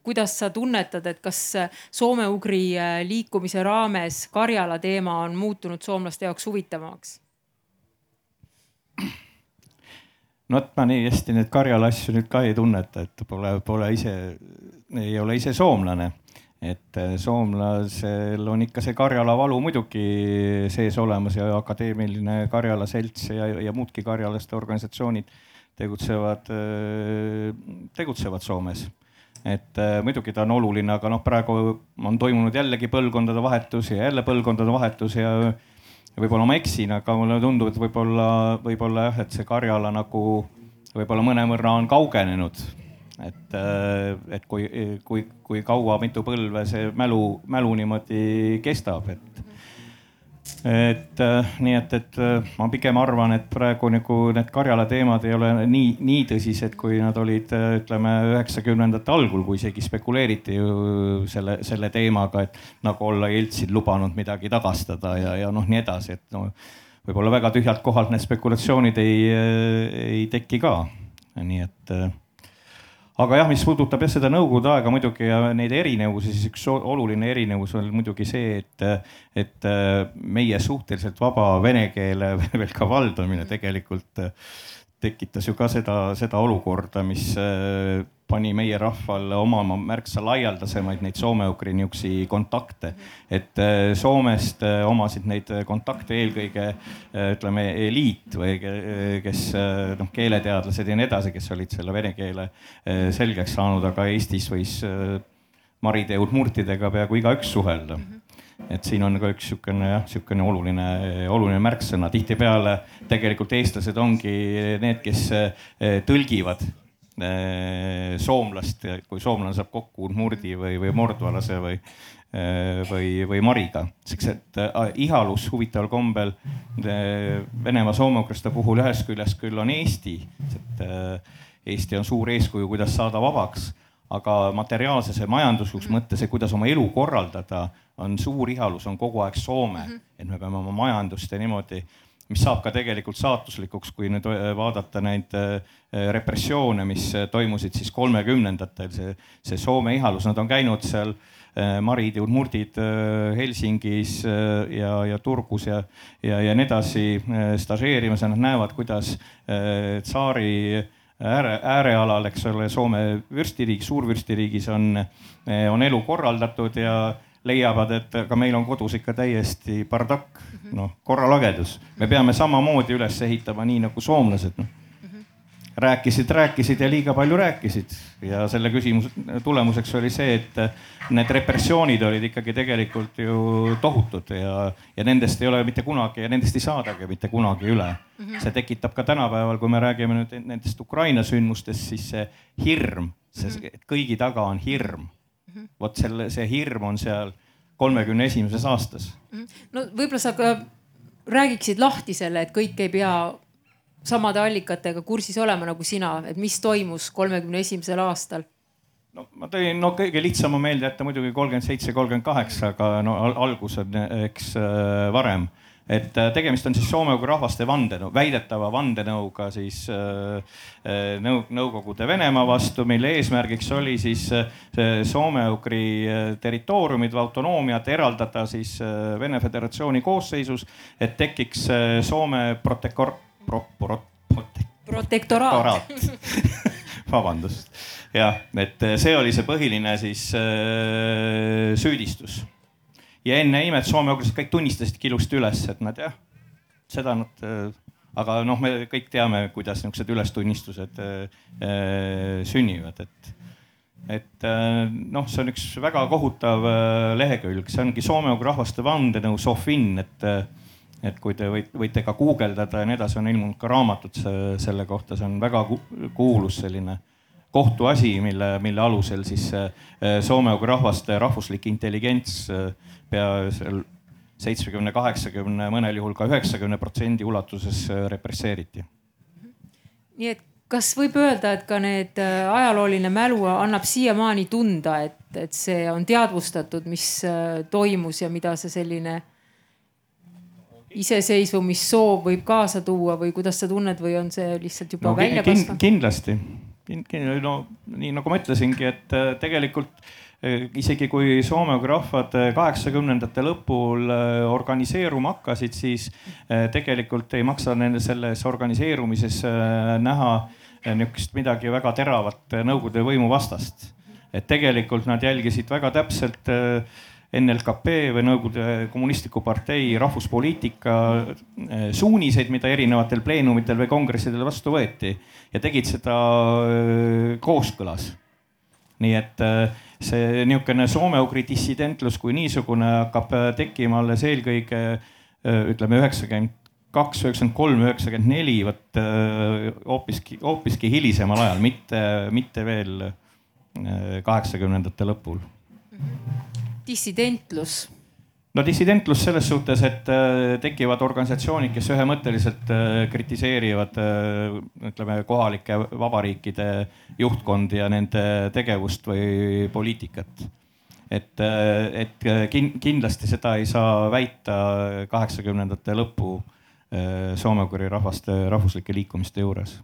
kuidas sa tunnetad, et kas soome-ugri liikumise raames Karjala teema on muutunud soomlaste jaoks huvitavamaks? No vot, ma nii hästi neid Karjala asju nüüd ka ei tunneta, et pole, pole ise, ei ole ise soomlane. et soomlasel on ikka see Karjala valu muidugi sees olemas ja akadeemiline Karjala selts ja, ja muudki karjalaste organisatsioonid tegutsevad, tegutsevad Soomes. et muidugi ta on oluline, aga noh, praegu on toimunud jällegi põlvkondade vahetus ja jälle põlvkondade vahetus ja võib-olla ma eksin, aga mulle tundub, et võib-olla, võib-olla jah, et see Karjala nagu võib-olla mõnevõrra on kaugenenud. et, et kui, kui, kui kaua, mitu põlve see mälu, mälu niimoodi kestab, et et äh, nii et, et äh, ma pigem arvan, et praegu nagu need Karjala teemad ei ole nii, nii tõsised, kui nad olid, äh, ütleme üheksakümnendate algul, kui isegi spekuleeriti ju selle, selle teemaga, et nagu olla Jeltsin lubanud midagi tagastada ja, ja noh, nii edasi, et no võib-olla väga tühjalt kohalt need spekulatsioonid ei, ei teki ka. nii et aga jah, mis puudutab jah seda nõukogude aega muidugi ja neid erinevusi, siis üks oluline erinevus on muidugi see, et, et meie suhteliselt vaba vene keele veel ka valdamine tegelikult tekitas ju ka seda, seda olukorda, mis pani meie rahval omama märksa laialdasemaid neid soome-ugri niisuguseid kontakte. et äh, Soomest äh, omasid neid kontakte eelkõige äh, ütleme eliit või kes noh, keeleteadlased ja nii edasi, kes olid selle vene keele selgeks saanud, aga Eestis võis maride udmurtidega peaaegu igaüks suhelda et siin on ka üks niisugune jah, niisugune oluline, oluline märksõna. tihtipeale tegelikult eestlased ongi need, kes tõlgivad soomlast, kui soomlane saab kokku udmurdi või, või mordvalase või, äh, või, või mariga. siuksed äh, ihalus huvitaval kombel Venemaa soome-ukraste puhul ühest küljest küll on Eesti, et Eesti on suur eeskuju, kuidas saada vabaks, aga materiaalses ja majanduslikus mhm. mõttes ja kuidas oma elu korraldada, on suur ihalus on kogu aeg Soome, mhm. et me peame oma majandust ja niimoodi mis saab ka tegelikult saatuslikuks, kui nüüd äh, vaadata neid äh, repressioone, mis äh, toimusid siis kolmekümnendatel, see, see Soome ihalus, nad on käinud seal marid ja udmurdid Helsingis ja, ja Turgus ja, ja, ja nii edasi stažeerimas ja nad näevad, kuidas tsaari ääre, äärealal, eks ole, Soome vürstiriik, suurvürstiriigis on, on elu korraldatud ja leiavad, et aga meil on kodus ikka täiesti bardakk, noh korralagedus. me peame samamoodi üles ehitama, nii nagu soomlased noh. Rääkisid, rääkisid ja liiga palju rääkisid. Ja selle küsimuse tulemuseks oli see, et need repressioonid olid ikkagi tegelikult ju tohutud ja, ja nendest ei ole mitte kunagi ja nendest ei saadagi mitte kunagi üle. see tekitab ka tänapäeval, kui me räägime nüüd nendest Ukraina sündmustest, siis see hirm, see kõigi taga on hirm. Vot selle, see hirm on seal kolmekümne esimeses aastas. no võib-olla sa ka räägiksid lahti selle, et kõik ei pea samade allikatega kursis olema nagu sina, et mis toimus kolmekümne esimesel aastal? no ma tõin, no kõige lihtsam on meelde jätta muidugi kolmkümmend seitse, kolmkümmend kaheksa, aga no algus on eks äh, varem et äh, tegemist on siis soome-ugri rahvaste vandenõu, väidetava vandenõuga siis äh, äh nõu, Nõukogude Venemaa vastu, mille eesmärgiks oli siis soome-ugri territooriumid või autonoomiat eraldada siis Vene Föderatsiooni koosseisus, et tekiks Soome protektor-, pro-, pro-, protektoraat vabandust, jah, et see oli see põhiline siis süüdistus. Ja enne imet soome-ugrised kõik tunnistasidki ilusti üles, et nad jah, seda nad äh,, aga noh, me kõik teame, kuidas niisugused ülestunnistused äh, äh, sünnivad, et et noh, see on üks väga kohutav lehekülg, see ongi soome-ugri rahvaste vandenõu Sofin, et et kui te võite, võite ka guugeldada ja nii edasi, on ilmunud ka raamatud selle kohta, see on väga kuulus selline kohtuasi, mille, mille alusel siis soome-ugri rahvaste rahvuslik intelligents äh, pea seal seitsmekümne, kaheksakümne, mõnel juhul ka üheksakümne protsendi ulatuses äh, represseeriti. nii et kas võib öelda, et ka need ajalooline mälu annab siiamaani tunda, et, et see on teadvustatud, mis toimus ja mida see selline iseseisvumissoov võib kaasa tuua või kuidas sa tunned või on see lihtsalt juba no, välja kasvanud? kindlasti, no nii nagu ma ütlesingi, et äh, tegelikult äh, isegi kui soome rahvad äh, kaheksakümnendate lõpul organiseeruma hakkasid, siis tegelikult ei maksa nende selles organiseerumises näha niisugust midagi väga teravat Nõukogude võimu vastast. et tegelikult nad jälgisid väga täpselt äh, NLKP või Nõukogude Kommunistliku Partei rahvuspoliitika suuniseid, mida erinevatel pleenumitel või kongressidel vastu võeti ja tegid seda kooskõlas. nii et see niisugune soome-ugri dissidentlus kui niisugune hakkab tekkima alles eelkõige ütleme üheksakümmend kaks, üheksakümmend kolm, üheksakümmend neli, vot hoopiski, hoopiski hilisemal ajal, mitte, mitte veel kaheksakümnendate lõpul dissidentlus? No dissidentlus selles suhtes, et äh, tekivad organisatsioonid, kes ühemõtteliselt äh, kritiseerivad äh, ütleme kohalike vabariikide juhtkondi ja nende tegevust või poliitikat. et, et kindlasti seda ei saa väita kaheksakümnendate lõpu soome-ugri rahvaste rahvuslike liikumiste juures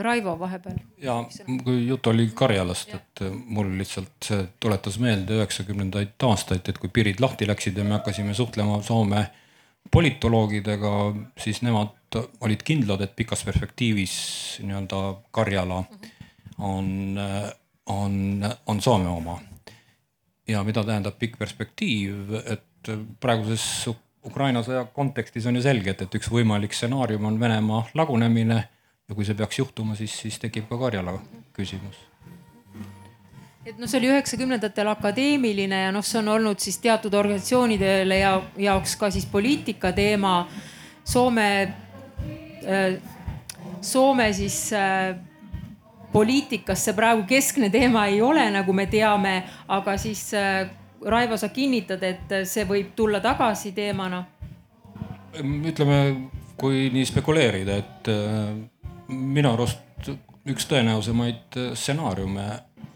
Raivo vahepeal. ja kui jutt oli Karjalast, et äh, mul lihtsalt see tuletas meelde üheksakümnendaid aastaid, et kui piirid lahti läksid ja me hakkasime suhtlema Soome politoloogidega, siis nemad olid kindlad, et pikas perspektiivis nii-öelda Karjala on, äh, on, on Soome oma. ja mida tähendab pikk perspektiiv, et praeguses Ukraina sõja kontekstis on ju selge, et, et üks võimalik stsenaarium on Venemaa lagunemine ja kui see peaks juhtuma, siis, siis tekib ka Karjala küsimus et noh, see oli üheksakümnendatel akadeemiline ja noh, see on olnud siis teatud organisatsioonidele ja jaoks ka siis poliitika teema. Soome äh,, Soome siis äh, poliitikas see praegu keskne teema ei ole, nagu me teame, aga siis äh, Raivo, sa kinnitad, et see võib tulla tagasi teemana? ütleme, kui nii spekuleerida, et äh, minu arust üks tõenäosemaid stsenaariume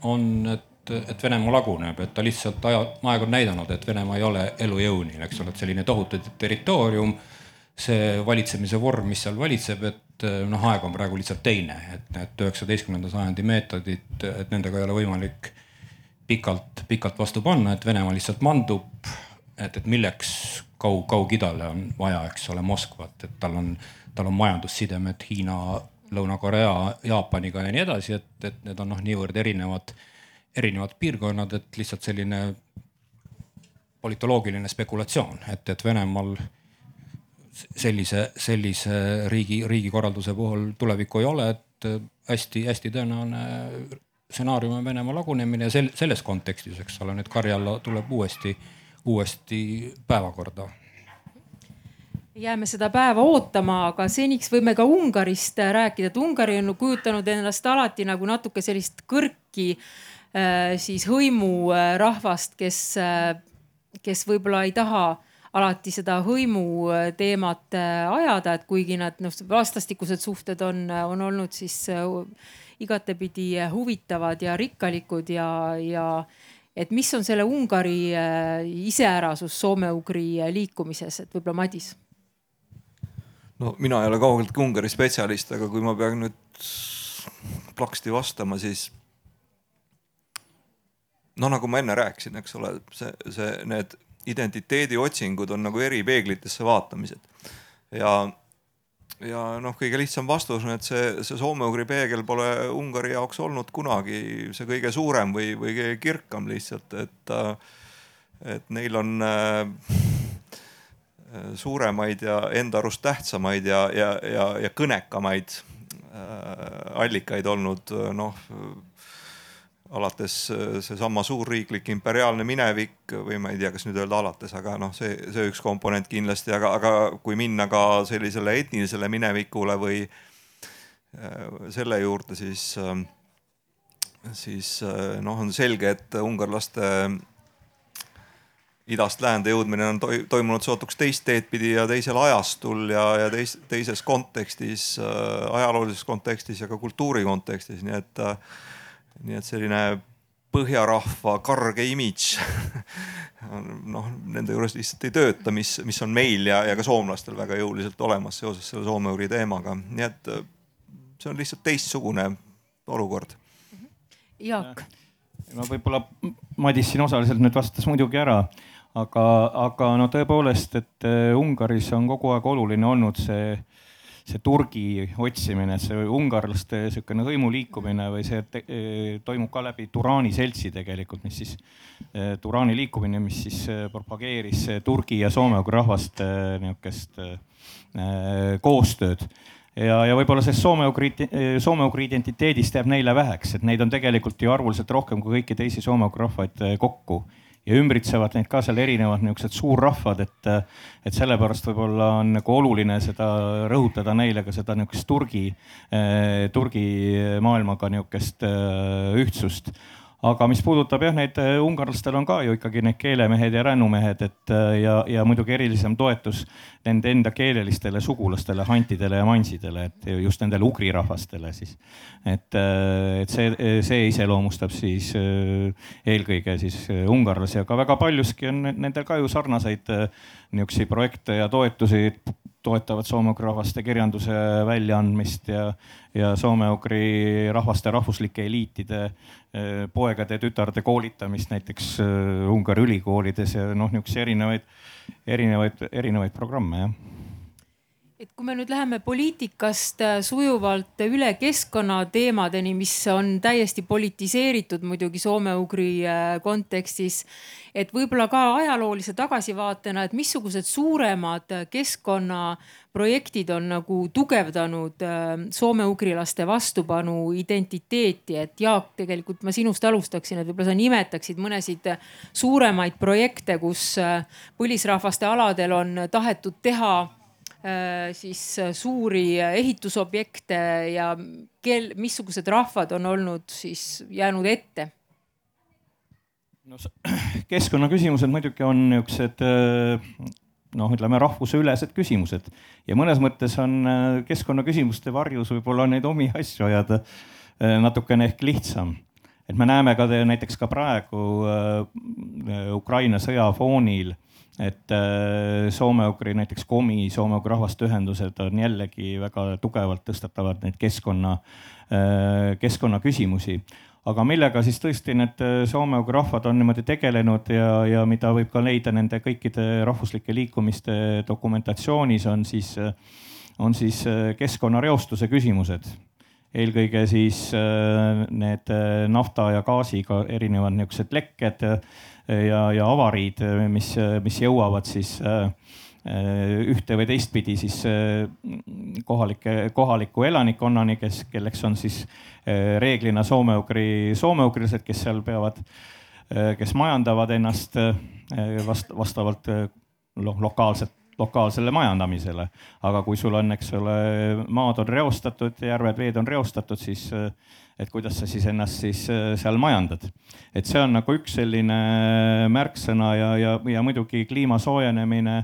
on, et, et Venemaa laguneb, et ta lihtsalt aja, aeg on näidanud, et Venemaa ei ole elujõuline, eks ole, et selline tohutu territoorium, see valitsemise vorm, mis seal valitseb, et noh, aeg on praegu lihtsalt teine, et need üheksateistkümnenda sajandi meetodid, et nendega ei ole võimalik pikalt, pikalt vastu panna, et Venemaa lihtsalt mandub. et, et milleks kaug, Kaug-Idale on vaja, eks ole, Moskvat, et tal on, tal on majandussidemed Hiina Lõuna-Korea, Jaapaniga ja nii edasi, et, et need on noh, niivõrd erinevad, erinevad piirkonnad, et lihtsalt selline politoloogiline spekulatsioon, et, et Venemaal sellise, sellise riigi, riigikorralduse puhul tulevikku ei ole, et hästi-hästi tõenäoline stsenaarium on Venemaa lagunemine ja sel, selles kontekstis, eks ole, nüüd Karjala tuleb uuesti, uuesti päevakorda jääme seda päeva ootama, aga seniks võime ka Ungarist rääkida, et Ungari on kujutanud endast alati nagu natuke sellist kõrki äh, siis hõimurahvast, kes, äh, kes võib-olla ei taha alati seda hõimu teemat äh, ajada, et kuigi nad noh, vastastikused suhted on, on olnud siis igatepidi huvitavad ja rikkalikud ja, ja et mis on selle Ungari iseärasus soome-ugri liikumises, et võib-olla Madis no mina ei ole kaugeltki Ungari spetsialist, aga kui ma pean nüüd plaksti vastama, siis no nagu ma enne rääkisin, eks ole, see, see, need identiteediotsingud on nagu eri peeglitesse vaatamised. ja, ja noh, kõige lihtsam vastus on, et see, see soome-ugri peegel pole Ungari jaoks olnud kunagi see kõige suurem või, või kõige kirkam lihtsalt, et, et neil on äh, suuremaid ja enda arust tähtsamaid ja, ja, ja, ja kõnekamaid äh, allikaid olnud noh alates äh, seesama suurriiklik imperiaalne minevik või ma ei tea, kas nüüd öelda alates, aga noh, see, see üks komponent kindlasti, aga, aga kui minna ka sellisele etnilisele minevikule või selle juurde, siis, siis noh, on selge, et ungarlaste idast läände jõudmine on toimunud sootuks teist teed pidi ja teisel ajastul ja, ja teis, teises kontekstis äh,, ajaloolises kontekstis ja ka kultuuri kontekstis, nii et äh,, nii et selline põhjarahva karge imidž noh, nende juures lihtsalt ei tööta, mis, mis on meil ja, ja ka soomlastel väga jõuliselt olemas seoses selle soome-ugri teemaga, nii et äh, see on lihtsalt teistsugune olukord. Jaak. no võib-olla Madis siin osaliselt nüüd vastas muidugi ära aga, aga no tõepoolest, et äh, Ungaris on kogu aeg oluline olnud see, see Turgi otsimine, see ungarlaste sihukene hõimu liikumine või see te, äh, toimub ka läbi Turani seltsi tegelikult, mis siis, äh, Turani liikumine, mis siis propageeris Turgi ja soome-ugri rahvaste nihukest koostööd. Ja, ja võib-olla sellest soome-ugri, soome-ugri identiteedist jääb neile väheks, et neid on tegelikult ju arvuliselt rohkem kui kõiki teisi soome-ugri rahvaid kokku ja ümbritsevad neid ka seal erinevad niisugused suurrahvad, et, et sellepärast võib-olla on nagu oluline seda rõhutada neile ka seda niisugust Turgi, Turgi maailmaga niisugust ühtsust aga mis puudutab jah, neid äh, ungarlastel on ka ju ikkagi need keelemehed ja rännumehed, et äh, ja, ja muidugi erilisem toetus nende enda keelelistele sugulastele, hantidele ja mansidele, et just nendele ugri rahvastele siis. et, äh, et see, see iseloomustab siis eelkõige siis ungarlasi, aga väga paljuski on nendel ka ju sarnaseid niisuguseid projekte ja toetusi toetavad soome-ugri rahvaste kirjanduse väljaandmist ja, ja soome-ugri rahvaste rahvuslike eliitide eh, poegade, tütarde koolitamist näiteks eh, Ungari ülikoolides ja noh, niisuguseid erinevaid, erinevaid, erinevaid programme jah et kui me nüüd läheme poliitikast äh, sujuvalt üle keskkonnateemadeni, mis on täiesti politiseeritud muidugi soome-ugri äh, kontekstis. et võib-olla ka ajaloolise tagasivaatena, et missugused suuremad keskkonnaprojektid on nagu tugevdanud äh, soome-ugrilaste vastupanu identiteeti, et Jaak, tegelikult ma sinust alustaksin, et võib-olla sa nimetaksid mõnesid suuremaid projekte, kus põlisrahvaste aladel on tahetud teha Äh, siis äh, suuri ehitusobjekte ja kel, missugused rahvad on olnud siis jäänud ette? no keskkonnaküsimused muidugi on niisugused äh, noh, ütleme rahvuseülesed küsimused ja mõnes mõttes on keskkonnaküsimuste varjus võib-olla neid omi asju ajada natukene ehk lihtsam et me näeme ka näiteks ka praegu Ukraina sõja foonil et äh, soome-ugri näiteks komi, soome-ugri rahvaste ühendused on jällegi väga tugevalt tõstatavad neid keskkonna, äh, keskkonnaküsimusi. aga millega siis tõesti need äh, soome-ugri rahvad on niimoodi tegelenud ja, ja mida võib ka leida nende kõikide rahvuslike liikumiste dokumentatsioonis, on siis, on siis keskkonnareostuse küsimused eelkõige siis need nafta ja gaasiga erinevad niisugused lekked ja, ja avariid, mis, mis jõuavad siis ühte või teistpidi siis kohalike, kohaliku elanikkonnani, kes, kelleks on siis reeglina soome-ugri, soome-ugrilased, kes seal peavad, kes majandavad ennast vast, vastavalt noh, lokaalset lokaalsele majandamisele. aga kui sul on, eks ole, maad on reostatud, järved, veed on reostatud, siis et kuidas sa siis ennast siis äh, seal majandad. et see on nagu üks selline märksõna ja, ja, ja muidugi kliima soojenemine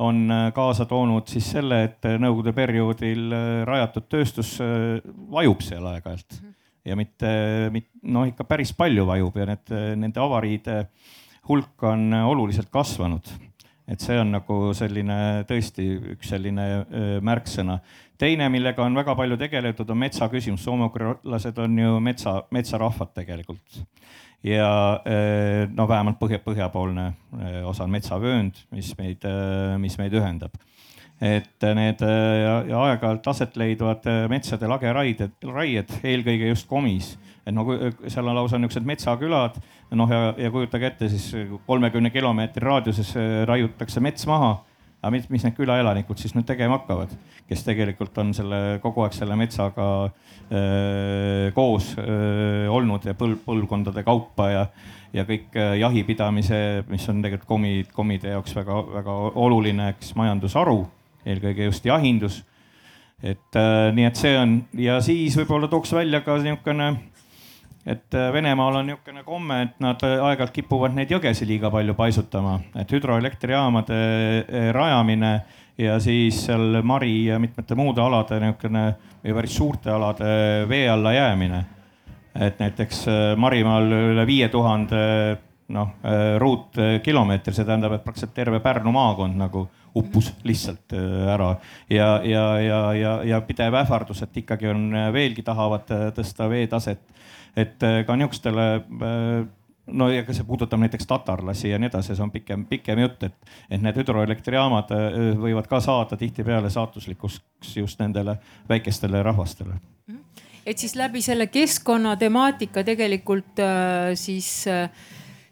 on äh, kaasa toonud siis selle, et nõukogude perioodil äh, rajatud tööstus vajub seal aeg-ajalt ja mitte, mitte noh, ikka päris palju vajub ja need, nende avariide hulk on oluliselt kasvanud et see on nagu selline tõesti üks selline märksõna. Teine, millega on väga palju tegeletud, on metsa küsimus. soome-ugrilased on ju metsa, metsarahvad tegelikult. ja no vähemalt põhja, põhjapoolne osa on metsavöönd, mis meid, mis meid ühendab et need aeg-ajalt aset leidvad metsade lageraied, raied eelkõige just komis et no seal on lausa niisugused metsakülad, noh ja, ja kujutage ette siis kolmekümne kilomeetri raadiuses raiutakse mets maha. Aga mis, mis need külaelanikud siis nüüd tegema hakkavad, kes tegelikult on selle kogu aeg selle metsaga öö, koos öö, olnud ja põlv, põlvkondade kaupa ja ja kõik jahipidamise, mis on tegelikult komi, komide jaoks väga-väga oluline, eks majandusharu, eelkõige just jahindus. et äh, nii, et see on ja siis võib-olla tooks välja ka niisugune et äh, Venemaal on niisugune komme, et nad äh, aeg-ajalt kipuvad neid jõgesid liiga palju paisutama, et hüdroelektrijaamade äh, rajamine ja siis seal Mari ja mitmete muude alade niisugune või päris suurte alade vee alla jäämine. et näiteks Marimaal üle viie tuhande noh ruutkilomeetri, see tähendab, et praktiliselt terve Pärnu maakond nagu uppus lihtsalt ära. Ja, ja, ja, ja, ja pidev ähvardus, et ikkagi on veelgi tahavad tõsta veetaset et äh, ka niisugustele äh, no ja ka see puudutab näiteks tatarlasi ja nii edasi, see on pikem, pikem jutt, et, et need hüdroelektrijaamad äh, võivad ka saada tihtipeale saatuslikuks just nendele väikestele rahvastele. et siis läbi selle keskkonnatemaatika tegelikult äh, siis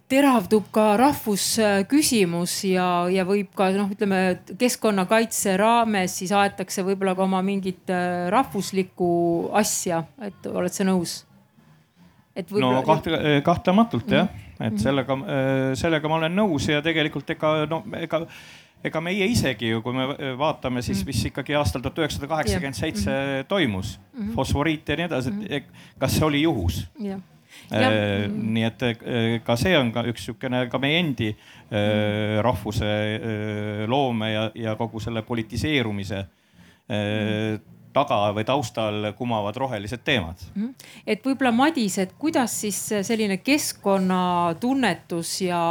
teravdub ka rahvusküsimus ja, ja võib ka noh, ütleme keskkonnakaitse raames siis aetakse võib-olla ka oma mingit rahvuslikku asja, et oled sa nõus? No kahte, eh, kahtlematult jah, mhm. et mhm. sellega, eh, sellega ma olen nõus ja tegelikult ega no ega ega meie isegi ju, kui me vaatame, siis mis ikkagi aastal tuhat üheksasada kaheksakümmend seitse mhm. toimus, fosforiit ja nii edasi, et kas see oli juhus? Ja. Nii et ka see on ka üks niisugune ka meie endi rahvuse loome ja, ja kogu selle politiseerumise taga või taustal kumavad rohelised teemad. Mhm. et võib-olla Madis, et kuidas siis selline keskkonnatunnetus ja,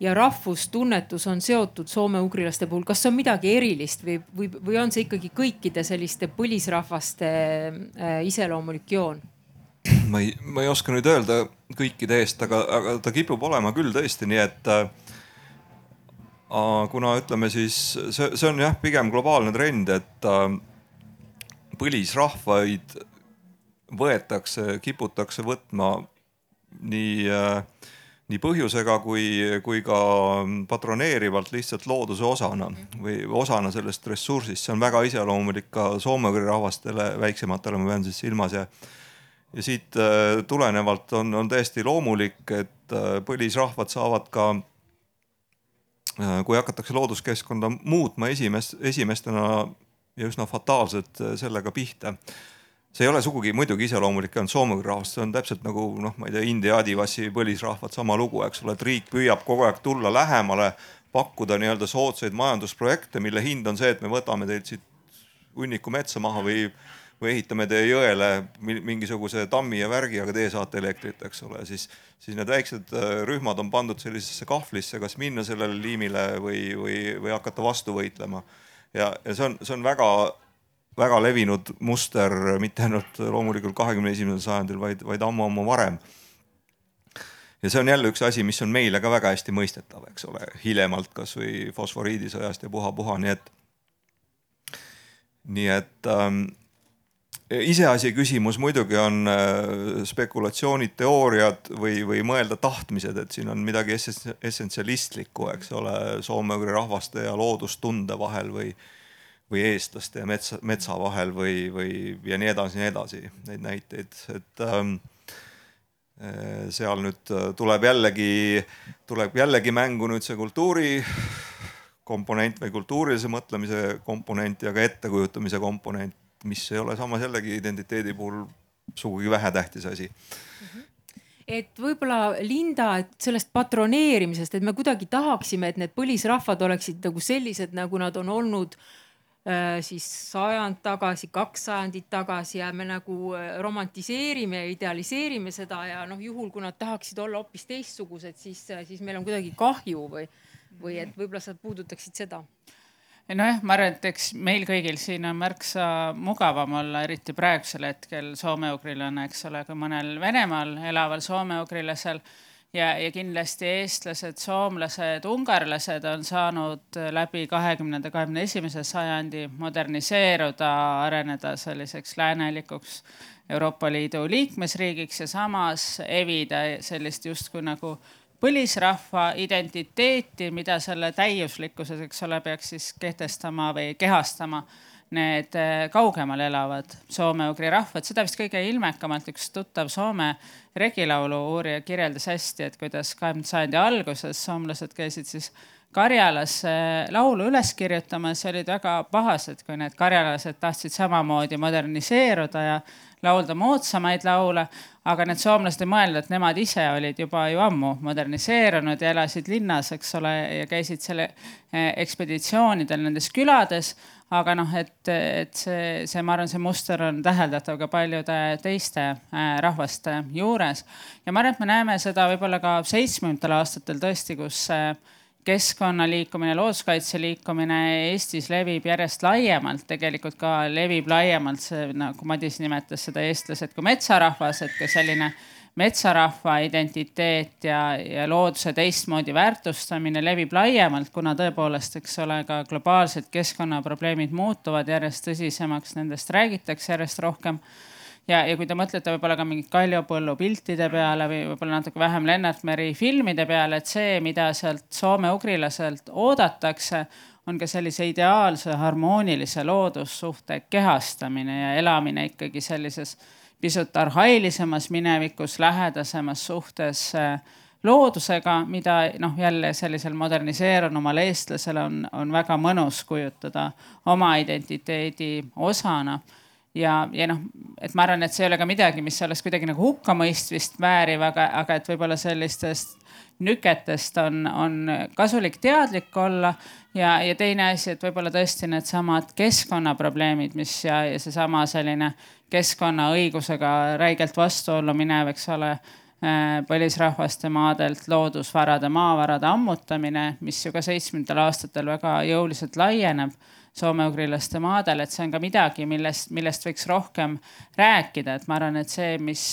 ja rahvustunnetus on seotud soome-ugrilaste puhul, kas see on midagi erilist või, või, või on see ikkagi kõikide selliste põlisrahvaste äh, iseloomulik joon? ma ei, ma ei oska nüüd öelda kõikide eest, aga, aga ta kipub olema küll tõesti nii, et äh, kuna ütleme siis see, see on jah, pigem globaalne trend, et äh, põlisrahvaid võetakse, kiputakse võtma nii, äh, nii põhjusega kui, kui ka patroneerivalt lihtsalt looduse osana või osana sellest ressursist. see on väga iseloomulik ka soome-ugri rahvastele, väiksematele ma pean siis silmas ja ja siit äh, tulenevalt on, on täiesti loomulik, et äh, põlisrahvad saavad ka, kui hakatakse looduskeskkonda muutma esimest, esimestena ja üsna fataalselt äh, sellega pihta. see ei ole sugugi muidugi iseloomulik ainult soome rahvast, see on täpselt nagu noh, ma ei tea, India adivasi põlisrahvad, sama lugu, eks ole, et riik püüab kogu aeg tulla lähemale, pakkuda nii-öelda soodsaid majandusprojekte, mille hind on see, et me võtame teilt siit hunniku metsa maha või või ehitame teie jõele mingisuguse tammi ja värgi, aga teie saate elektrit, eks ole, siis, siis need väiksed äh, rühmad on pandud sellisesse kahvlisse, kas minna sellele liimile või, või, või hakata vastu võitlema ja, ja see on, see on väga, väga levinud muster, mitte ainult loomulikult kahekümne esimesel sajandil, vaid, vaid ammu-ammu varem. ja see on jälle üks asi, mis on meile ka väga hästi mõistetav, eks ole, hiljemalt kasvõi fosforiidisõjast ja puha-puha, nii et, nii et ähm, iseasi küsimus muidugi on äh, spekulatsioonid, teooriad või, või mõelda tahtmised, et siin on midagi essentsialistlikku, eks ole, soome-ugri rahvaste ja loodustunde vahel või, või eestlaste ja metsa, metsa vahel või, või ja nii edasi, nii edasi, neid näiteid, et ähm, äh, seal nüüd tuleb jällegi, tuleb jällegi mängu nüüd see kultuuri komponent või kultuurilise mõtlemise komponent ja ka ettekujutamise komponent mis ei ole samas jällegi identiteedi puhul sugugi vähetähtis asi. Et võib-olla Linda, et sellest patroneerimisest, et me kuidagi tahaksime, et need põlisrahvad oleksid nagu sellised, nagu nad on olnud äh, siis sajand tagasi, kaks sajandit tagasi ja me nagu äh, romantiseerime ja idealiseerime seda ja noh, juhul kui nad tahaksid olla hoopis teistsugused, siis, äh, siis meil on kuidagi kahju või, või et võib-olla sa puudutaksid seda nojah, ma arvan, et eks meil kõigil siin on märksa mugavam olla, eriti praegusel hetkel soome-ugrilane, eks ole, kui mõnel Venemaal elaval soome-ugrilasel. ja, ja kindlasti eestlased, soomlased, ungarlased on saanud läbi kahekümnenda, kahekümne esimese sajandi moderniseeruda, areneda selliseks läänelikuks Euroopa Liidu liikmesriigiks ja samas evida sellist justkui nagu põlisrahva identiteeti, mida selle täiuslikkuses, eks ole, peaks siis kehtestama või kehastama need eh, kaugemal elavad soome-ugri rahvad, seda vist kõige ilmekamalt üks tuttav Soome regilaulu uurija kirjeldas hästi, et kuidas kahekümnenda sajandi alguses soomlased käisid siis Karjalas laulu üles kirjutamas. Ja olid väga pahased, kui need karjalased tahtsid samamoodi moderniseeruda ja laulda moodsamaid laule. aga need soomlased ei mõelnud, et nemad ise olid juba ju ammu moderniseerunud ja elasid linnas, eks ole, ja käisid selle eh, ekspeditsioonidel nendes külades aga noh, et, et see, see, ma arvan, see muster on täheldatav ka paljude teiste eh, rahvaste juures. ja ma arvan, et me näeme seda võib-olla ka seitsmekümnendatel aastatel tõesti, kus keskkonnaliikumine, looduskaitse liikumine Eestis levib järjest laiemalt, tegelikult ka levib laiemalt see, nagu Madis nimetas seda eestlased kui metsarahvas, et ka selline metsarahva identiteet ja, ja looduse teistmoodi väärtustamine levib laiemalt, kuna tõepoolest, eks ole, ka globaalsed keskkonnaprobleemid muutuvad järjest tõsisemaks, nendest räägitakse järjest rohkem ja, ja kui te mõtlete võib-olla ka mingit Kaljupõllu piltide peale või võib-olla natuke vähem Lennart Meri filmide peale, et see, mida sealt soome-ugrilaselt oodatakse, on ka sellise ideaalse harmoonilise loodussuhte kehastamine ja elamine ikkagi sellises pisut arhailisemas minevikus, lähedasemas suhtes äh, loodusega, mida noh, jälle sellisel moderniseerunumal eestlasel on, on väga mõnus kujutada oma identiteedi osana ja, ja noh, et ma arvan, et see ei ole ka midagi, mis oleks kuidagi nagu hukkamõistmist vääriv, aga, aga et võib-olla sellistest nüketest on, on kasulik teadlik olla. ja, ja teine asi, et võib-olla tõesti needsamad keskkonnaprobleemid, mis ja, ja seesama selline keskkonnaõigusega räigelt vastuollu minev, eks ole äh, põlisrahvaste maadelt loodusvarade, maavarade ammutamine, mis ju ka seitsmekümnendatel aastatel väga jõuliselt laieneb soome-ugrilaste maadel, et see on ka midagi, millest, millest võiks rohkem rääkida, et ma arvan, et see, mis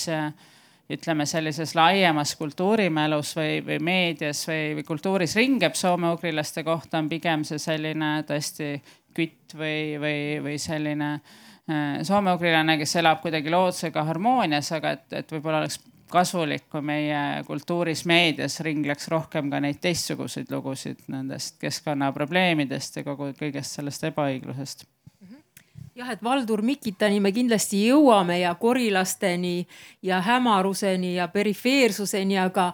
ütleme sellises laiemas kultuurimälus või, või meedias või, või kultuuris ringeb soome-ugrilaste kohta, on pigem see selline tõesti kütt või, või, või selline äh, soome-ugrilane, kes elab kuidagi loodusega harmoonias, aga et, et võib-olla oleks kasulik, kui meie kultuuris, meedias ringleks rohkem ka neid teistsuguseid lugusid nendest keskkonnaprobleemidest ja kogu kõigest sellest ebaõiglusest. Jah, et Valdur Mikitani me kindlasti jõuame ja korilasteni ja hämaruseni ja perifeersuseni, aga,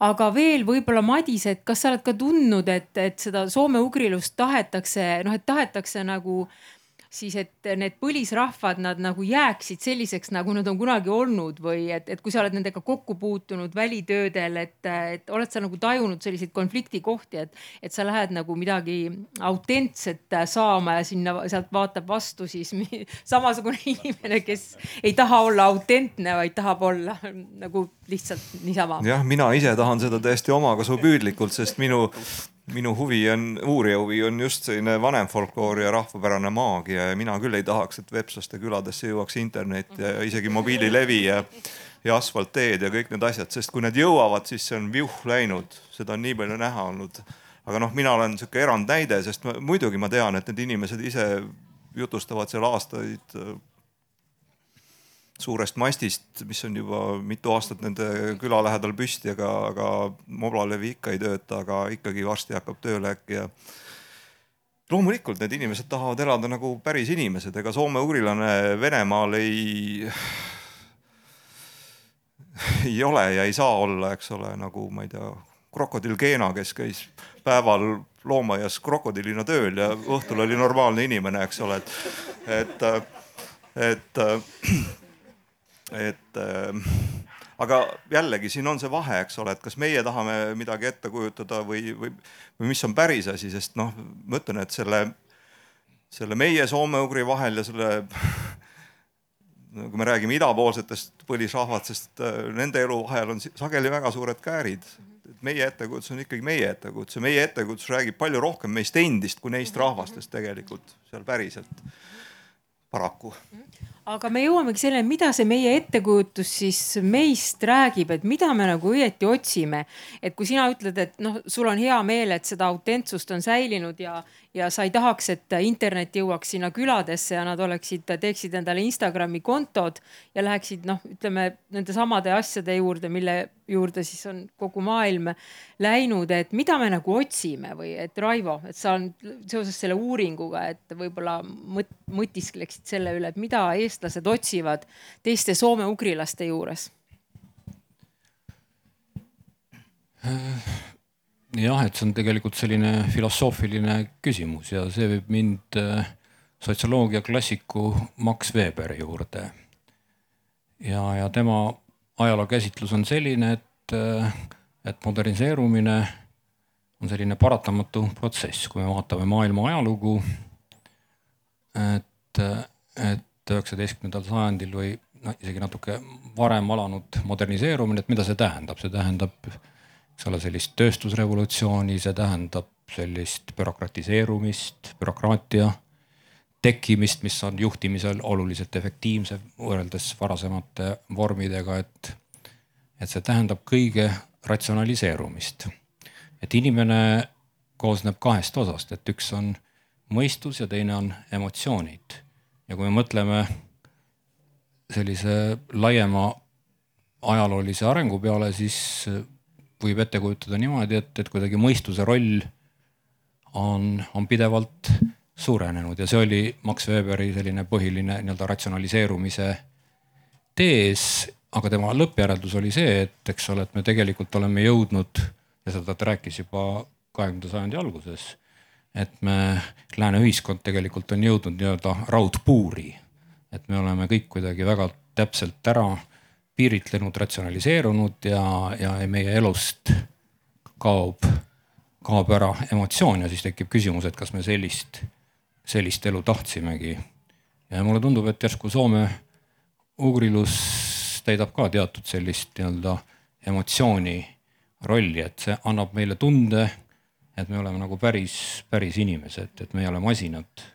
aga veel võib-olla Madis, et kas sa oled ka tundnud, et, et seda soome-ugrilust tahetakse, noh, et tahetakse nagu äh, siis et need põlisrahvad, nad nagu jääksid selliseks, nagu nad on kunagi olnud või et, et kui sa oled nendega kokku puutunud välitöödel, et, et oled sa nagu tajunud selliseid konfliktikohti, et, et sa lähed nagu midagi autentset saama ja sinna sealt vaatab vastu siis samasugune inimene, kes ei taha olla autentne, vaid tahab olla nagu lihtsalt niisama. jah, mina ise tahan seda täiesti omakasupüüdlikult, sest minu minu huvi on, uurija huvi on just selline vanem folkloor ja rahvapärane maagia ja mina küll ei tahaks, et Vepslaste küladesse jõuaks internet ja isegi mobiililevi ja, ja asfaltteed ja kõik need asjad, sest kui need jõuavad, siis see on viuh läinud, seda on nii palju näha olnud. aga noh, mina olen sihuke erandnäide, sest ma, muidugi ma tean, et need inimesed ise jutustavad seal aastaid suurest mastist, mis on juba mitu aastat nende küla lähedal püsti, aga, aga moblalevi ikka ei tööta, aga ikkagi varsti hakkab tööle äkki ja loomulikult need inimesed tahavad elada nagu päris inimesed, ega soome-ugrilane Venemaal ei, ei ole ja ei saa olla, eks ole, nagu ma ei tea, krokodill Keena, kes käis päeval loomaaias krokodillina tööl ja õhtul oli normaalne inimene, eks ole, et, et, et, et aga jällegi siin on see vahe, eks ole, et kas meie tahame midagi ette kujutada või, või, või mis on päris asi, sest noh, ma ütlen, et selle, selle meie soome-ugri vahel ja selle kui me räägime idapoolsetest põlisrahvastest, nende elu vahel on sageli väga suured käärid. Meie ettekujutus on ikkagi meie ettekujutus ja meie ettekujutus räägib palju rohkem meist endist kui neist rahvastest tegelikult seal päriselt, paraku aga me jõuamegi selleni, mida see meie ettekujutus siis meist räägib, et mida me nagu õieti otsime. et kui sina ütled, et noh, sul on hea meel, et seda autentsust on säilinud ja, ja sa ei tahaks, et internet jõuaks sinna küladesse ja nad oleksid, teeksid endale Instagrami kontod ja läheksid noh, ütleme nende samade asjade juurde, mille juurde siis on kogu maailm läinud, et mida me nagu otsime või et Raivo, et sa on seoses selle uuringuga, et võib-olla mõt, mõtiskleksid selle üle, et mida eestlased otsivad teiste soome-ugrilaste juures jah, et see on tegelikult selline filosoofiline küsimus ja see viib mind äh, sotsioloogia klassiku Max Weberi juurde. ja, ja tema ajalookäsitlus on selline, et, äh, et moderniseerumine on selline paratamatu protsess, kui me vaatame maailma ajalugu. et, et üheksateistkümnendal sajandil või noh, isegi natuke varem alanud moderniseerumine, et mida see tähendab, see tähendab eks ole, sellist tööstusrevolutsiooni, see tähendab sellist bürokratiseerumist, bürokraatia tekkimist, mis on juhtimisel oluliselt efektiivsem võrreldes varasemate vormidega, et, et see tähendab kõige ratsionaliseerumist. et inimene koosneb kahest osast, et üks on mõistus ja teine on emotsioonid. ja kui me mõtleme sellise laiema ajaloolise arengu peale, siis võib ette kujutada niimoodi, et, et kuidagi mõistuse roll on, on pidevalt suurenenud ja see oli Max Weberi selline põhiline nii-öelda ratsionaliseerumise tees. aga tema lõppjäreldus oli see, et eks ole, et me tegelikult oleme jõudnud ja seda ta rääkis juba kahekümnenda sajandi alguses. et me, lääne ühiskond tegelikult on jõudnud nii-öelda raudpuuri. et me oleme kõik kuidagi väga täpselt ära piiritlenud, ratsionaliseerunud ja, ja meie elust kaob, kaob ära emotsioon ja siis tekib küsimus, et kas me sellist, sellist elu tahtsimegi. ja mulle tundub, et järsku Soome ugrilus täidab ka teatud sellist nii-öelda emotsiooni rolli, et see annab meile tunde, et me oleme nagu päris, päris inimesed, et me ei ole masinad.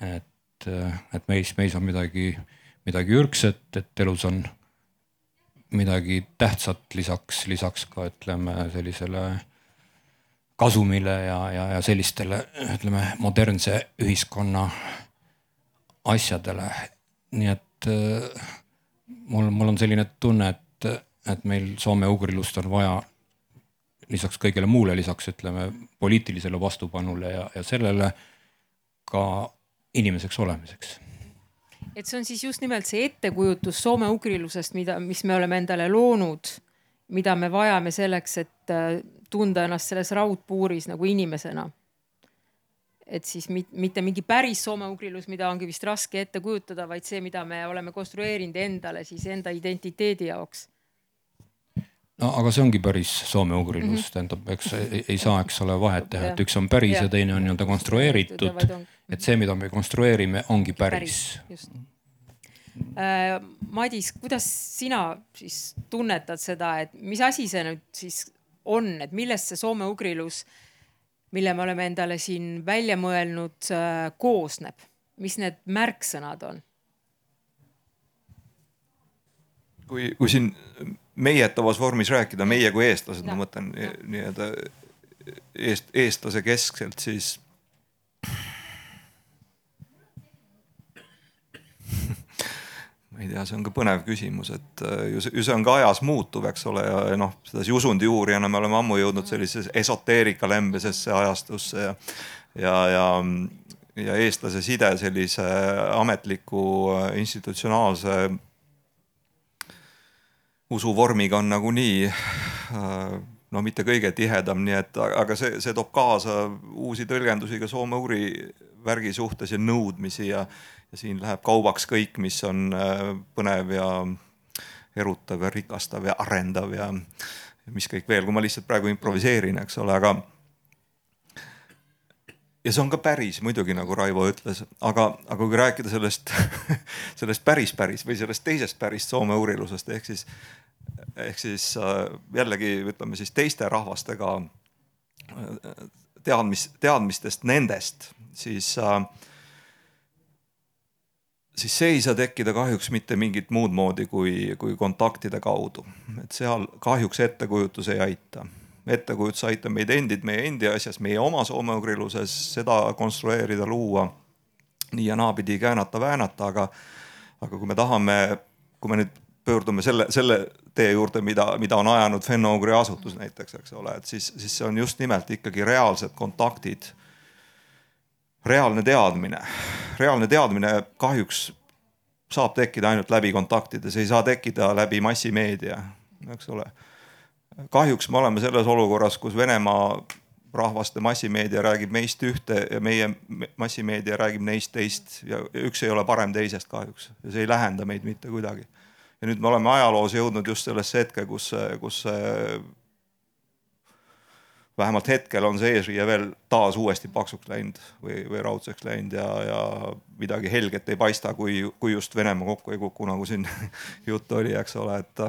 et, et meis, meis on midagi, midagi ürgset, et elus on midagi tähtsat lisaks, lisaks ka ütleme sellisele kasumile ja, ja, ja sellistele ütleme modernse ühiskonna asjadele. nii et äh, mul, mul on selline tunne, et, et meil soome-ugrilust on vaja lisaks kõigele muule, lisaks ütleme poliitilisele vastupanule ja, ja sellele ka inimeseks olemiseks et see on siis just nimelt see ettekujutus soome-ugrilusest, mida, mis me oleme endale loonud, mida me vajame selleks, et äh, tunda ennast selles raudpuuris nagu inimesena. et siis mit, mitte mingi päris soome-ugrilus, mida ongi vist raske ette kujutada, vaid see, mida me oleme konstrueerinud endale siis enda identiteedi jaoks no aga see ongi päris soome-ugrilus mm, -hmm. tähendab, eks ei, ei saa, eks ole, vahet teha, et üks on päris ja, ja teine on nii-öelda konstrueeritud. et see, mida me konstrueerime, ongi päris, päris. Äh, Madis, kuidas sina siis tunnetad seda, et mis asi see nüüd siis on, et millest see soome-ugrilus, mille me oleme endale siin välja mõelnud, äh, koosneb, mis need märksõnad on? kui, kui siin meietavas vormis rääkida, meie kui eestlased, ma mõtlen nii-öelda eest, eestlase keskselt, siis ma ei tea, see on ka põnev küsimus, et äh, ju see, ju see on ka ajas muutuv, eks ole, ja noh, sedasi usundi uurijana me oleme ammu jõudnud sellisesse esoteerika lembesesse ajastusse ja, ja, ja, ja eestlase side sellise ametliku äh, institutsionaalse usuvormiga on nagunii äh, no mitte kõige tihedam, nii et aga see, see toob kaasa uusi tõlgendusi ka soome-ugri värgi suhtes ja nõudmisi ja, ja siin läheb kaubaks kõik, mis on äh, põnev ja erutav ja rikastav ja arendav ja mis kõik veel, kui ma lihtsalt praegu improviseerin, eks ole, aga ja see on ka päris muidugi, nagu Raivo ütles, aga, aga kui rääkida sellest sellest päris päris või sellest teisest pärist soome uurilusest ehk siis ehk siis äh, jällegi ütleme siis teiste rahvastega äh, teadmis, teadmistest nendest, siis äh, siis see ei saa tekkida kahjuks mitte mingit muud moodi kui, kui kontaktide kaudu. et seal kahjuks ettekujutus ei aita. Ettekujutus aitab meid endid meie endi asjas, meie oma soome-ugriluses, seda konstrueerida, luua, nii ja naapidi käänata-väänata, aga, aga kui me tahame, kui me nüüd pöördume selle, selle tee juurde, mida, mida on ajanud Fenno-Ugri asutus näiteks, eks ole, et siis, siis see on just nimelt ikkagi reaalsed kontaktid. reaalne teadmine, reaalne teadmine kahjuks saab tekkida ainult läbi kontaktide, see ei saa tekkida läbi massimeedia, eks ole. Kahjuks me oleme selles olukorras, kus Venemaa rahvaste massimeedia räägib meist ühte ja meie massimeedia räägib neist teist ja üks ei ole parem teisest kahjuks. Ja see ei lähenda meid mitte kuidagi. Ja nüüd me oleme ajaloos jõudnud just sellesse hetke, kus, kus vähemalt hetkel on see eesriie veel taas uuesti paksuks läinud või, või raudseks läinud ja, ja midagi helget ei paista, kui, kui just Venemaa kokku ei kuku, nagu siin juttu oli, eks ole, et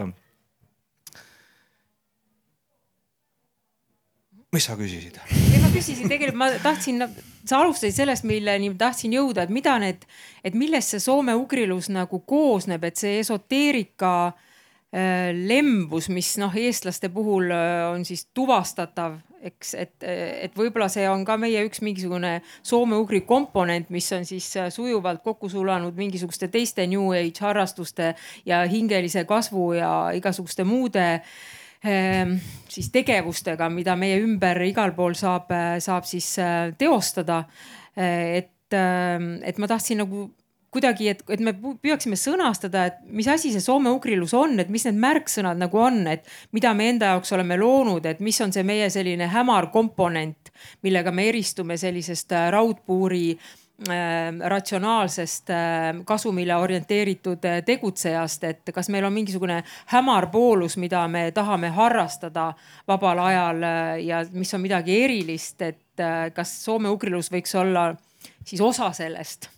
mis sa küsisid? ei, ma küsisin tegelikult, ma tahtsin, sa alustasid sellest, milleni tahtsin jõuda, et mida need, et millest see soome-ugrilus nagu koosneb, et see esoteerika äh, lembus, mis noh, eestlaste puhul äh, on siis tuvastatav, eks, et, et võib-olla see on ka meie üks mingisugune soome-ugri komponent, mis on siis äh, sujuvalt kokku sulanud mingisuguste teiste New Age harrastuste ja hingelise kasvu ja igasuguste muude äh, siis tegevustega, mida meie ümber igal pool saab, saab siis äh, teostada. Äh, et, ähm, et ma tahtsin nagu kuidagi, et, et me püüaksime sõnastada, et mis asi see soome-ugrilus on, et mis need märksõnad nagu on, et mida me enda jaoks oleme loonud, et mis on see meie selline hämar komponent, millega me eristume sellisest äh, raudpuuri äh, Äh, ratsionaalsest äh, kasumile orienteeritud äh, tegutsejast, et kas meil on mingisugune hämar poolus, mida me tahame harrastada vabal ajal ja mis on midagi erilist, et kas soome-ugrilus võiks olla siis osa sellest?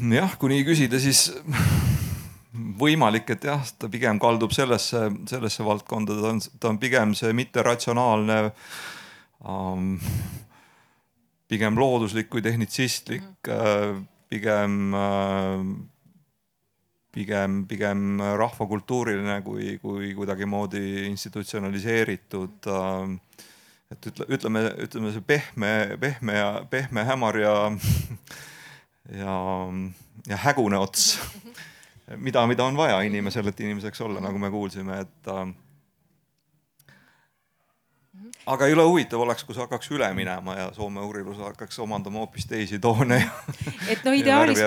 jah, kui nii küsida, siis võimalik, et jah, ta pigem kaldub sellesse, sellesse valdkonda, ta on, ta on pigem see mitteratsionaalne um, pigem looduslik kui tehnitsistlik, mhm. äh, pigem, äh, pigem, pigem rahvakultuuriline kui, kui kuidagimoodi institutsionaliseeritud. Äh, et ütle, ütleme, ütleme see pehme, pehme ja pehme hämar ja, ja, ja hägune ots, mida, mida on vaja inimesel, et inimeseks olla, nagu me kuulsime, et aga jõle huvitav oleks, kui see hakkaks üle minema ja Soome uurilus hakkaks omandama hoopis teisi toone ja. et noh, ideaalis,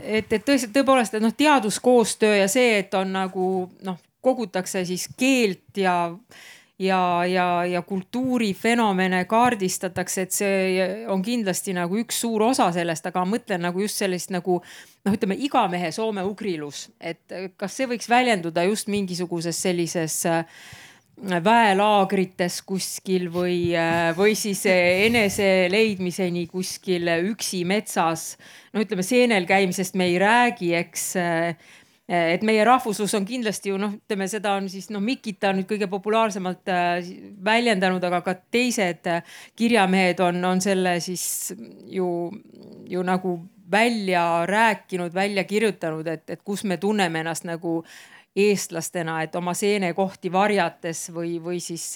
et, et tõesti tõepoolest, et noh, teaduskoostöö ja see, et on nagu noh, kogutakse siis keelt ja ja, ja, ja kultuurifenomene kaardistatakse, et see on kindlasti nagu üks suur osa sellest, aga ma mõtlen nagu just sellist nagu noh, ütleme igamehe soome-ugrilus, et kas see võiks väljenduda just mingisuguses sellises äh, väelaagrites kuskil või, äh, või siis äh, enese leidmiseni kuskil üksi metsas. no ütleme, seenel käimisest me ei räägi, eks. Äh, et meie rahvuslus on kindlasti ju noh, ütleme seda on siis noh, Mikita nüüd kõige populaarsemalt väljendanud, aga ka teised kirjamehed on, on selle siis ju, ju nagu välja rääkinud, välja kirjutanud, et, et kus me tunneme ennast nagu eestlastena, et oma seenekohti varjates või, või siis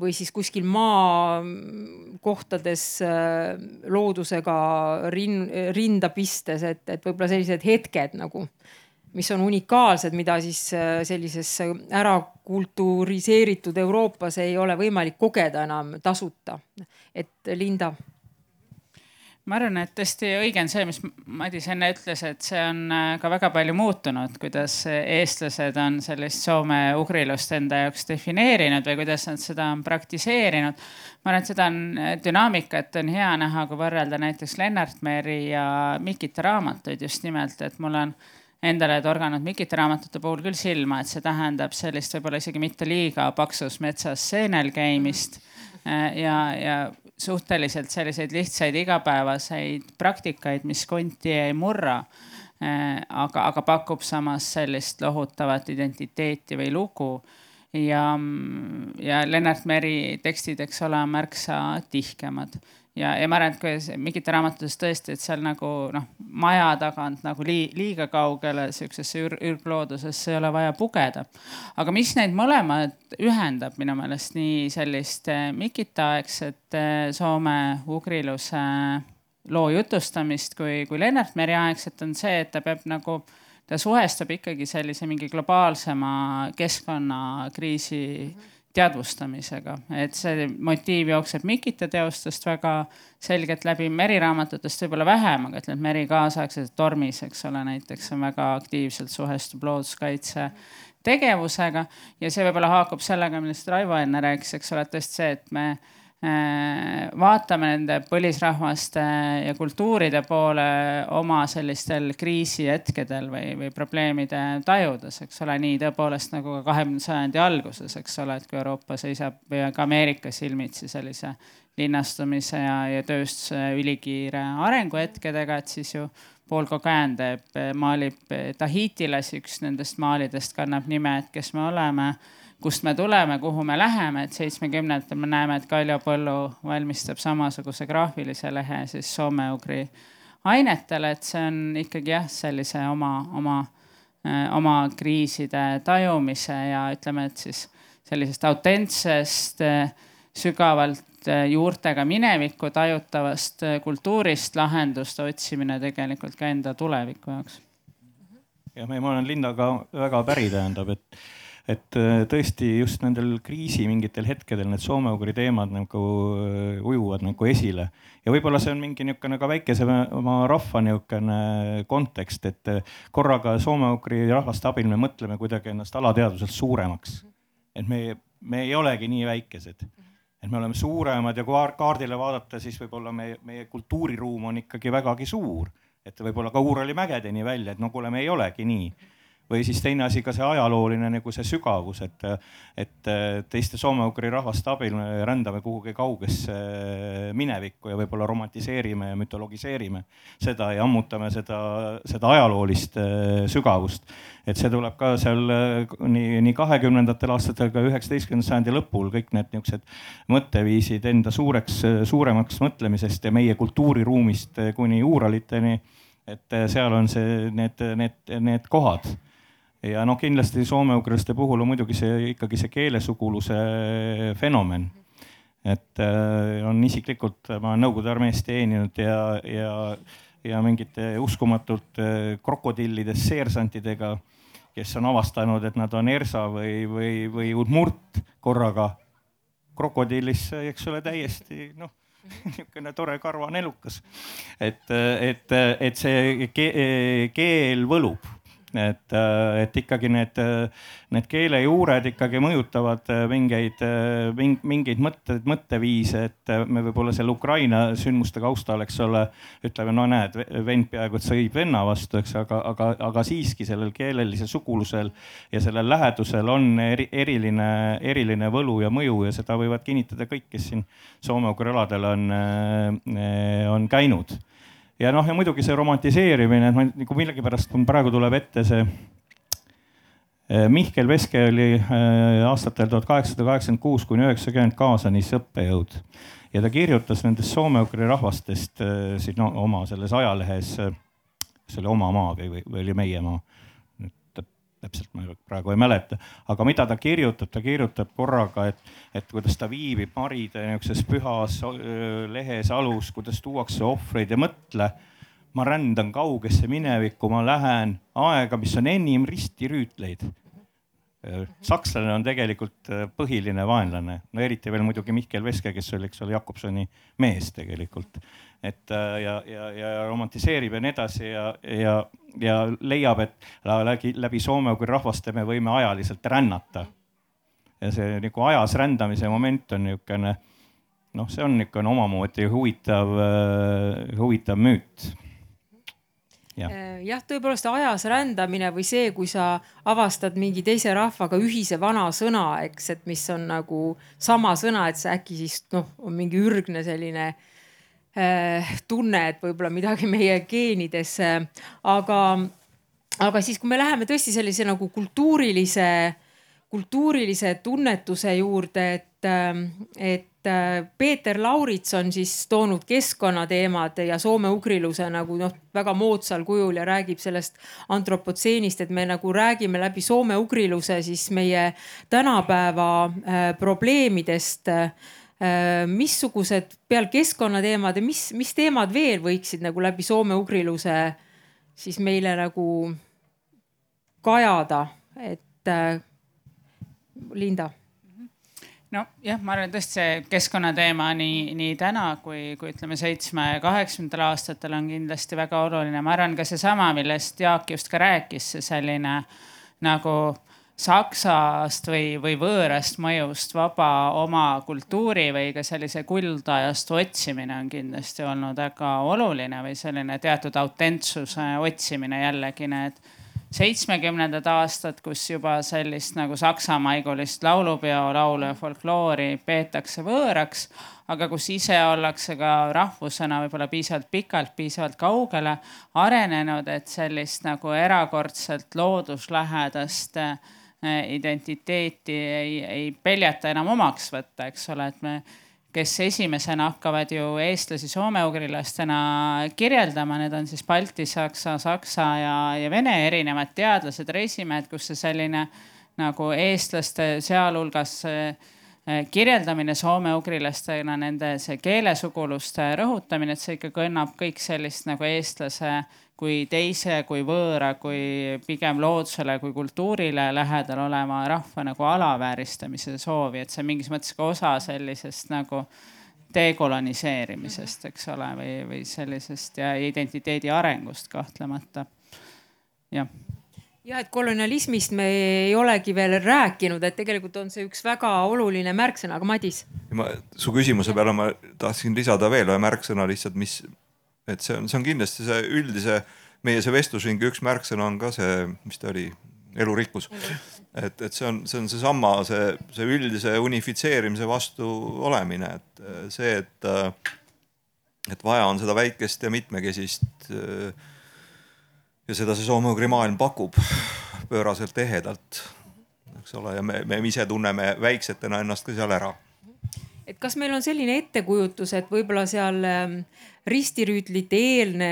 või siis kuskil maakohtades äh, loodusega rin, rinda pistes, et, et võib-olla sellised hetked nagu, mis on unikaalsed, mida siis äh, sellises ära kulturiseeritud Euroopas ei ole võimalik kogeda enam tasuta. et Linda ma arvan, et tõesti õige on see, mis Madis enne ütles, et see on äh, ka väga palju muutunud, kuidas eestlased on sellist soome-ugrilust enda jaoks defineerinud või kuidas nad seda on praktiseerinud. ma arvan, et seda on, äh, dünaamikat on hea näha, kui võrrelda näiteks Lennart Meri ja Mikita raamatuid just nimelt, et mul on endale torganud Mikita raamatute puhul küll silma, et see tähendab sellist võib-olla isegi mitte liiga paksus metsas seenel käimist äh, ja, ja suhteliselt selliseid lihtsaid igapäevaseid praktikaid, mis konti ei murra. Eh, aga, aga pakub samas sellist lohutavat identiteeti või lugu ja, ja Lennart Meri tekstid, eks ole, märksa tihkemad ja, ja ma arvan, et kui Mikita raamatutes tõesti, et seal nagu noh, maja tagant nagu lii, liiga kaugele sihukesesse ür, ürgloodusesse ei ole vaja pugeda. aga mis neid mõlemad ühendab minu meelest nii sellist Mikita-aegset soome-ugriluse loo jutustamist kui, kui Lennart Meri aegset on see, et ta peab nagu ta suhestub ikkagi sellise mingi globaalsema keskkonnakriisi mm -hmm teadvustamisega, et see motiiv jookseb Mikita teostest väga selgelt läbi, Meri raamatutest võib-olla vähem, aga ütleme, Meri kaasaegses tormis, eks ole, näiteks on väga aktiivselt suhestub looduskaitse tegevusega. Ja see võib-olla haakub sellega, millest Raivo enne rääkis, eks ole, et tõesti see, et me vaatame nende põlisrahvaste ja kultuuride poole oma sellistel kriisihetkedel või, või probleemide tajudes, eks ole, nii tõepoolest nagu ka kahekümnenda sajandi alguses, eks ole, et kui Euroopa seisab või ka Ameerika silmitsi sellise linnastumise ja, ja tööstuse ülikiire arenguhetkedega, et siis ju Paul Gauguin teeb, maalib Tahitilas, üks nendest maalidest kannab nime, et kes me oleme kust me tuleme, kuhu me läheme, et seitsmekümnendatel me näeme, et Kaljo Põllu valmistab samasuguse graafilise lehe siis soome-ugri ainetele, et see on ikkagi jah, sellise oma, oma, äh, oma kriiside tajumise ja ütleme, et siis sellisest autentsest, äh, sügavalt äh, juurtega minevikku tajutavast kultuurist lahenduste otsimine tegelikult ka enda tuleviku jaoks. jah, ma olen Lindaga väga päri, tähendab, et et äh, tõesti just nendel kriisi mingitel hetkedel need soome-ugri teemad nagu äh, ujuvad nagu esile. Ja võib-olla see on mingi niisugune ka väikese oma rahva niisugune kontekst, et äh, korraga soome-ugri rahvaste abil me mõtleme kuidagi ennast alateadvuselt suuremaks. et me, me ei olegi nii väikesed. Et me oleme suuremad ja kui kaardile vaadata, siis võib-olla meie, meie kultuuriruum on ikkagi vägagi suur, et võib-olla ka Uurali mägedeni välja, et no kuule, me ei olegi nii või siis teine asi ka see ajalooline nagu see sügavus, et, et teiste soome-ugri rahvaste abil me rändame kuhugi kaugesse minevikku ja võib-olla romantiseerime ja mütologiseerime seda ja ammutame seda, seda ajaloolist äh, sügavust. et see tuleb ka seal äh, nii, nii kahekümnendatel aastatel kui üheksateistkümnenda sajandi lõpul kõik need niisugused mõtteviisid enda suureks, suuremaks mõtlemisest ja meie kultuuriruumist kuni Uuraliteni et seal on see, need, need, need kohad ja noh, kindlasti soome-ugrilaste puhul on muidugi see ikkagi see keelesuguluse fenomen. et äh, on isiklikult, ma olen Nõukogude armees teeninud ja, ja, ja mingite uskumatult krokodillidest seersantidega, kes on avastanud, et nad on Ersa või, või, või Udmurt korraga krokodillisse, eks ole, täiesti noh niisugune tore karvane elukas. et, et, et see keel võlub et, äh, et ikkagi need, need keelejuured ikkagi mõjutavad äh, mingeid, äh, mingeid mõtteid, mõtteviise, et me võib-olla seal Ukraina sündmuste kaustal, eks ole, ütleme, no näed, vend peaaegu et sõib venna vastu, eks, aga, aga, aga siiski sellel keelelisel sugulusel ja sellel lähedusel on eri, eriline, eriline võlu ja mõju ja seda võivad kinnitada kõik, kes siin soome-ugri aladel on, on käinud ja noh, ja muidugi see romantiseerimine, et ma nagu millegipärast praegu tuleb ette see eh, Mihkel Veske oli eh, aastatel tuhat kaheksasada kaheksakümmend kuus kuni üheksakümmend Kaasanis õppejõud ja ta kirjutas nendest soome-ugri rahvastest eh, siin no, oma selles ajalehes, see oli Oma maa või, või oli Meie maa. Täpselt ma praegu ei mäleta, aga mida ta kirjutab, ta kirjutab korraga, et, et kuidas ta viibib Maride niisuguses pühas lehes alus, kuidas tuuakse ohvreid ja mõtle. ma rändan kaugesse minevikku, ma lähen aega, mis on enim ristirüütleid. Sakslane on tegelikult põhiline vaenlane, no eriti veel muidugi Mihkel Veske, kes oli, eks ole, Jakobsoni mees tegelikult et äh, ja, ja, ja romantiseerib ja nii edasi ja, ja, ja leiab, et läbi, läbi soome-ugri rahvaste me võime ajaliselt rännata. ja see nagu ajas rändamise moment on niisugune noh, see on niisugune omamoodi huvitav, äh, huvitav müüt jah ja,, tõepoolest ajas rändamine või see, kui sa avastad mingi teise rahvaga ühise vana sõna, eks, et mis on nagu sama sõna, et see äkki siis noh, on mingi ürgne selline äh, Äh, tunne, et võib-olla midagi meie geenides, aga, aga siis, kui me läheme tõesti sellise nagu kultuurilise, kultuurilise tunnetuse juurde, et, et äh, Peeter Laurits on siis toonud keskkonnateemad ja soome-ugriluse nagu noh, väga moodsal kujul ja räägib sellest antropotseenist, et me nagu räägime läbi soome-ugriluse siis meie tänapäeva äh, probleemidest äh, Äh, missugused peal keskkonnateemad ja mis, mis teemad veel võiksid nagu läbi soome-ugriluse siis meile nagu kajada, et äh, Linda nojah, ma arvan, et tõesti see keskkonnateema nii, nii täna kui, kui ütleme seitsme, kaheksakümnendatel aastatel on kindlasti väga oluline. ma arvan ka seesama, millest Jaak just ka rääkis, see selline nagu äh, Saksast või, või võõrast mõjust vaba oma kultuuri või ka sellise kuldajastu otsimine on kindlasti olnud väga oluline või selline teatud autentsuse otsimine jällegi need seitsmekümnendad aastad, kus juba sellist nagu saksamaigulist laulupeo, laulu ja folkloori peetakse võõraks, aga kus ise ollakse ka rahvusena võib-olla piisavalt pikalt, piisavalt kaugele arenenud, et sellist nagu erakordselt looduslähedast Äh, identiteeti ei, ei peljata enam omaks võtta, eks ole, et me, kes esimesena hakkavad ju eestlasi soome-ugrilastena kirjeldama, need on siis baltisaksa, saksa ja, ja vene erinevad teadlased, reisimehed, kus see selline nagu eestlaste sealhulgas äh, kirjeldamine soome-ugrilastena, nende see keelesuguluste rõhutamine, et see ikka kõnnab kõik sellist nagu eestlase kui teise, kui võõra, kui pigem loodusele kui kultuurile lähedal olema rahva nagu alavääristamise soovi, et see on mingis mõttes ka osa sellisest nagu dekoloniseerimisest, eks ole, või, või sellisest ja identiteedi arengust kahtlemata. jah jah, et kolonialismist me ei olegi veel rääkinud, et tegelikult on see üks väga oluline märksõna, aga Madis. ma su küsimuse peale ma tahtsin lisada veel ühe märksõna lihtsalt, mis et see on, see on kindlasti see üldise, meie see vestlusringi üks märksõna on ka see, mis ta oli, elurikkus. et, et see on, see on seesama, see, see üldise unifitseerimise vastu olemine, et see, et, et vaja on seda väikest ja mitmekesist. ja seda see soome-ugri maailm pakub pööraselt ehedalt, eks ole, ja me, me ise tunneme väiksetena ennast ka seal ära et kas meil on selline ettekujutus, et võib-olla seal ähm, ristirüütlite eelne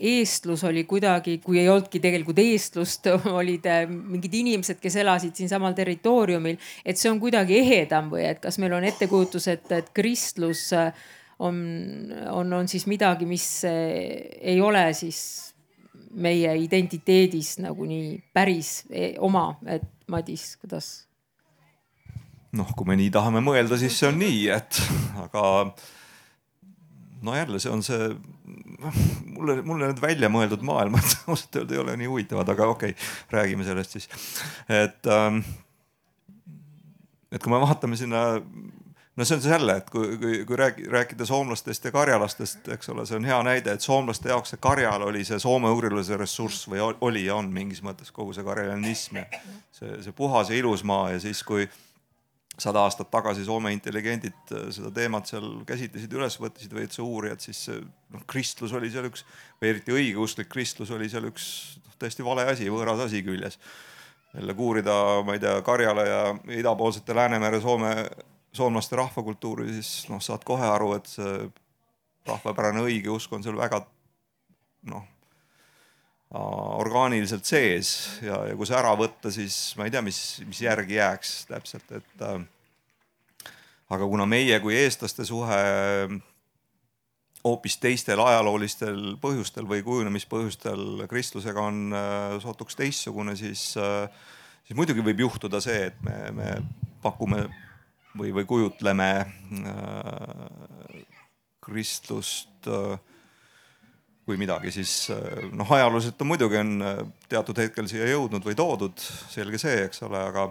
eestlus oli kuidagi, kui ei olnudki tegelikult eestlust, olid äh, mingid inimesed, kes elasid siinsamal territooriumil, et see on kuidagi ehedam või et kas meil on ettekujutus, et, et kristlus äh, on, on, on siis midagi, mis äh, ei ole siis meie identiteedis nagu nii päris e, oma, et Madis, kuidas? Noh, kui me nii tahame mõelda, siis see on nii, et aga no jälle, see on see, mulle, mulle need välja mõeldud maailmad ausalt öelda ei ole nii huvitavad, aga okei okay,, räägime sellest siis. et ähm,, et kui me vaatame sinna, no see on see jälle, et kui, kui, kui räägi, rääkida soomlastest ja karjalastest, eks ole, see on hea näide, et soomlaste jaoks see karjal oli see soome-ugrilase ressurss või oli ja on mingis mõttes kogu see karjalanism ja see, see puhas ja ilus maa ja siis, kui sada aastat tagasi Soome intelligendid äh, seda teemat seal käsitlesid, üles võttisid WC uurijad, siis noh, kristlus oli seal üks või eriti õigeusklik kristlus oli seal üks noh, täiesti vale asi, võõras asi küljes. jälle kuurida, ma ei tea, Karjala ja idapoolsete Läänemere Soome, soomlaste rahvakultuuri, siis noh, saad kohe aru, et see rahvapärane õigeusk on seal väga noh orgaaniliselt sees ja, ja kui see ära võtta, siis ma ei tea, mis, mis järgi jääks täpselt, et äh, aga kuna meie kui eestlaste suhe hoopis teistel ajaloolistel põhjustel või kujunemispõhjustel kristlusega on äh, sootuks teistsugune, siis, äh, siis muidugi võib juhtuda see, et me, me pakume või, või kujutleme äh, kristlust äh, kui midagi, siis äh, noh, ajalooliselt on muidugi on äh, teatud hetkel siia jõudnud või toodud, selge see, eks ole, aga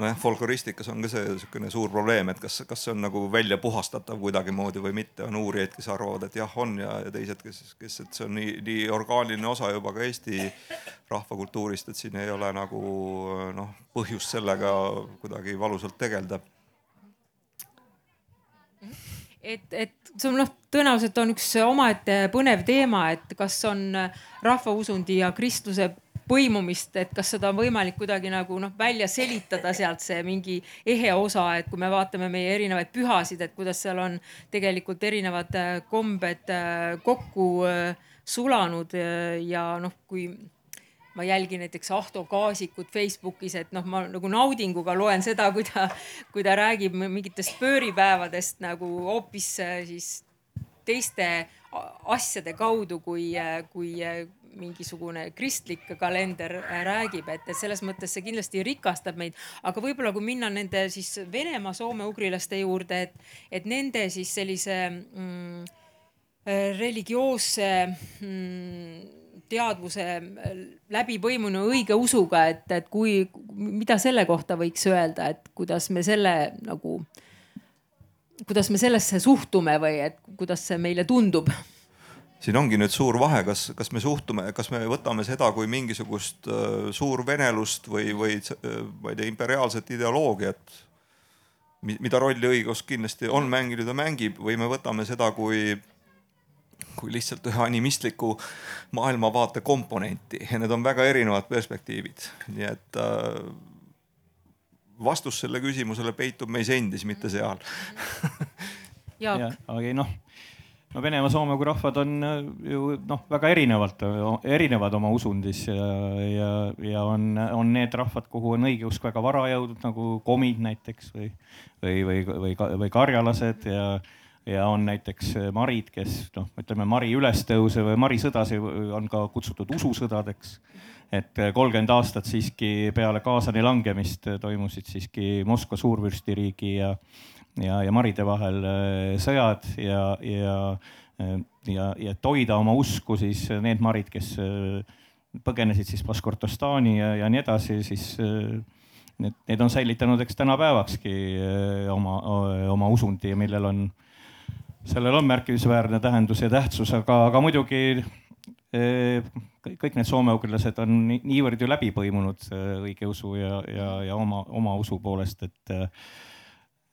nojah, folkloristikas on ka see niisugune suur probleem, et kas, kas see on nagu välja puhastatav kuidagimoodi või mitte, on uurijaid, kes arvavad, et jah, on ja, ja teised, kes, kes, et see on nii, nii orgaaniline osa juba ka Eesti rahvakultuurist, et siin ei ole nagu noh, põhjust sellega kuidagi valusalt tegeleda et, et see on noh, tõenäoliselt on üks omaette põnev teema, et kas on rahvausundi ja kristluse põimumist, et kas seda on võimalik kuidagi nagu noh, välja selitada sealt see mingi ehe osa, et kui me vaatame meie erinevaid pühasid, et kuidas seal on tegelikult erinevad äh, kombed äh, kokku äh, sulanud ja noh, kui ma jälgin näiteks Ahto Kaasikut Facebookis, et noh, ma nagu naudinguga loen seda, kui ta, kui ta räägib mingitest pööripäevadest nagu hoopis siis teiste asjade kaudu, kui, kui mingisugune kristlik kalender äh, räägib, et, et selles mõttes see kindlasti rikastab meid. aga võib-olla kui minna nende siis Venemaa soome-ugrilaste juurde, et, et nende siis sellise mm, äh, religioosse mm, teadvuse äh, läbipõimunu õigeusuga, et, et kui, mida selle kohta võiks öelda, et kuidas me selle nagu, kuidas me sellesse suhtume või et kuidas see meile tundub? Siin ongi nüüd suur vahe, kas, kas me suhtume, kas me võtame seda kui mingisugust uh, suurvenelust või, või uh, ma ei tea, imperiaalset ideoloogiat, mida rolli õigus kindlasti on mänginud ja mängib või me võtame seda kui, kui lihtsalt ühe animistliku maailmavaate komponenti. Ja need on väga erinevad perspektiivid, nii et uh, vastus selle küsimusele peitub meis endis, mitte seal. Jaak. aga noh no Venemaa, Soome kui rahvad on äh, ju noh, väga erinevalt, erinevad oma usundis ja, ja, ja on, on need rahvad, kuhu on õigeusk väga vara jõudnud nagu komid näiteks või, või, või, või, või karjalased ja, ja on näiteks marid, kes noh, ütleme Mari ülestõuse või Mari sõdasid on ka kutsutud ususõdadeks. et kolmkümmend aastat siiski peale Kaasani langemist toimusid siiski Moskva suurvürstiriigi ja ja, ja maride vahel sõjad ja, ja, ja, ja et hoida oma usku, siis need marid, kes põgenesid siis Baskortostani ja, ja nii edasi, siis need, need on säilitanud eks tänapäevakski oma, oma usundi, millel on, sellel on märkimisväärne tähendus ja tähtsus, aga, aga muidugi kõik need soomeugrilased on niivõrd ju läbi põimunud õigeusu ja, ja, ja oma, oma usu poolest, et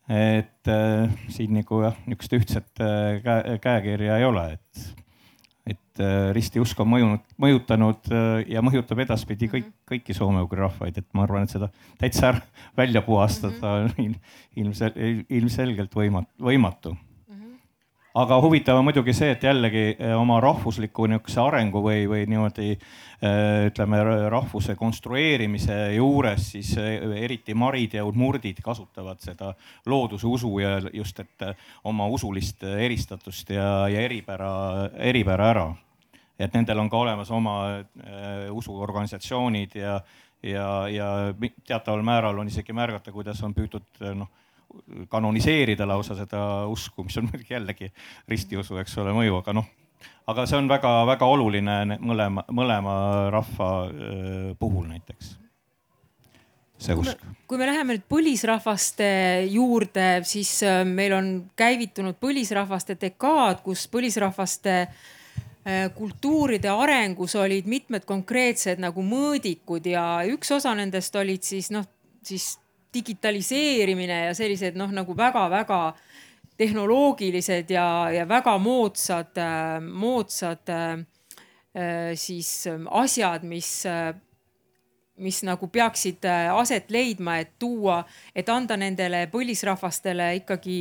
et äh, siin nagu jah, niisugust ühtset käe, käekirja ei ole, et, et ristiusk on mõjunud, mõjutanud ja mõjutab edaspidi kõik, kõiki soome-ugri rahvaid, et ma arvan, et seda täitsa välja puhastada on mhm. ilmsel, ilmselgelt võimatu, võimatu aga huvitav on muidugi see, et jällegi eh, oma rahvusliku niisuguse arengu või, või niimoodi eh, ütleme rahvuse konstrueerimise juures siis eh, eriti marid ja udmurdid kasutavad seda looduse usu ja just, et oma usulist eristatust ja, ja eripära, eripära ära. et nendel on ka olemas oma usuorganisatsioonid ja, ja, ja teataval määral on isegi märgata, kuidas on püütud noh kanoniseerida lausa seda usku, mis on muidugi jällegi ristiusu, eks ole, mõju, aga noh, aga see on väga-väga oluline mõlema, mõlema rahva puhul näiteks see usk. kui me läheme nüüd põlisrahvaste juurde, siis meil on käivitunud põlisrahvaste dekaad, kus põlisrahvaste kultuuride arengus olid mitmed konkreetsed nagu mõõdikud ja üks osa nendest olid siis noh, siis digitaliseerimine ja sellised noh, nagu väga-väga tehnoloogilised ja, ja väga moodsad, moodsad siis asjad, mis, mis nagu peaksid aset leidma, et tuua, et anda nendele põlisrahvastele ikkagi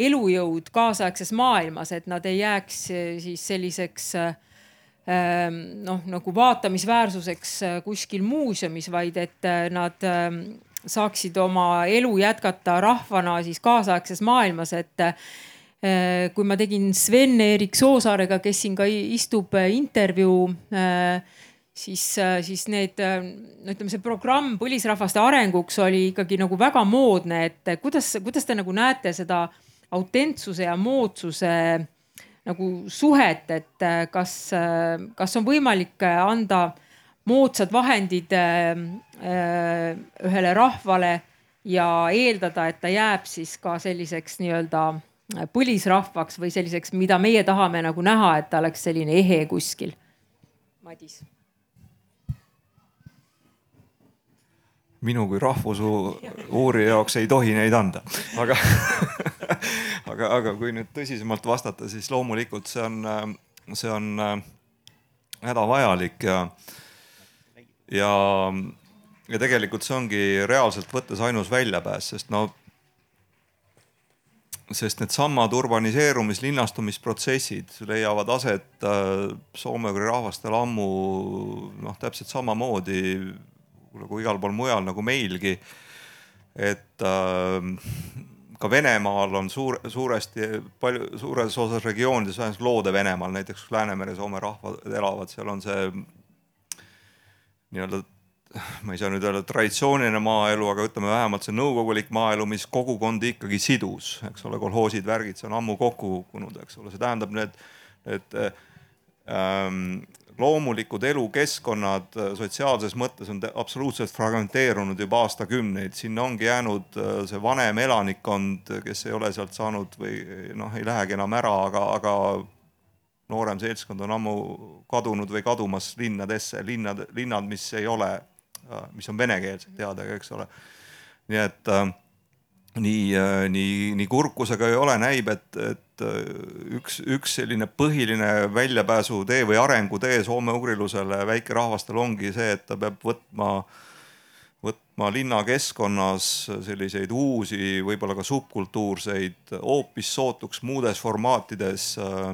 elujõud kaasaegses maailmas, et nad ei jääks siis selliseks noh, nagu vaatamisväärsuseks kuskil muuseumis, vaid et nad saaksid oma elu jätkata rahvana siis kaasaegses maailmas, et kui ma tegin Sven-Erik Soosaarega, kes siin ka istub, intervjuu siis, siis need, no ütleme, see programm põlisrahvaste arenguks oli ikkagi nagu väga moodne, et kuidas, kuidas te nagu näete seda autentsuse ja moodsuse nagu suhet, et kas, kas on võimalik anda moodsad vahendid ühele rahvale ja eeldada, et ta jääb siis ka selliseks nii-öelda põlisrahvaks või selliseks, mida meie tahame nagu näha, et ta oleks selline ehe kuskil. Madis minu kui rahvusuurija jaoks ei tohi neid anda, aga aga, aga kui nüüd tõsisemalt vastata, siis loomulikult see on, see on äh, hädavajalik ja, ja, ja tegelikult see ongi reaalselt võttes ainus väljapääs, sest no sest needsamad urbaniseerumis, linnastumisprotsessid leiavad aset äh, soome-ugri rahvastel ammu noh, täpselt samamoodi nagu igal pool mujal nagu meilgi. et äh, ka Venemaal on suur, suuresti palju, suures osas regioonides, vähemalt Loode-Venemaal näiteks Läänemere Soome rahvad elavad, seal on see nii-öelda ma ei saa nüüd öelda traditsiooniline maaelu, aga ütleme vähemalt see nõukogulik maaelu, mis kogukondi ikkagi sidus, eks ole, kolhoosid, värgid, see on ammu kokku kukkunud, eks ole, see tähendab need, need ähm, loomulikud elukeskkonnad äh, sotsiaalses mõttes on absoluutselt fragmenteerunud juba aastakümneid, sinna ongi jäänud äh, see vanem elanikkond, kes ei ole sealt saanud või noh, ei lähegi enam ära, aga, aga noorem seltskond on ammu kadunud või kadumas linnadesse, linnad, linnad, mis ei ole, äh, mis on venekeelsed teadagi, eks ole. nii et äh, nii, äh, nii, nii kurkusega ei ole, näib, et, et äh, üks, üks selline põhiline väljapääsutee või arengutee soome-ugrilusele väikerahvastel ongi see, et ta peab võtma, võtma linnakeskkonnas selliseid uusi, võib-olla ka subkultuurseid, hoopis sootuks muudes formaatides äh,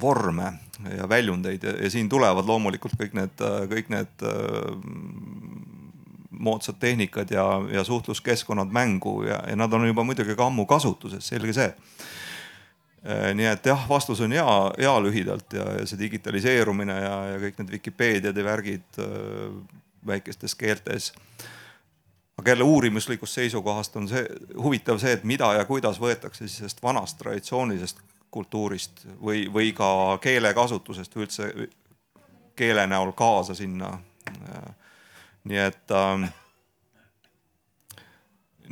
vorme ja väljundeid ja, ja siin tulevad loomulikult kõik need, kõik need moodsad tehnikad ja, ja suhtluskeskkonnad mängu ja, ja nad on juba muidugi ka ammu kasutuses, selge see. Äh, nii et jah, vastus on ja, ja lühidalt ja, ja see digitaliseerumine ja, ja kõik need Vikipeediad ja värgid äh, väikestes keeltes. aga jälle uurimuslikust seisukohast on see huvitav see, et mida ja kuidas võetakse sellest vanast traditsioonilisest kultuurist või, või ka keelekasutusest või üldse keele näol kaasa sinna nii et ähm,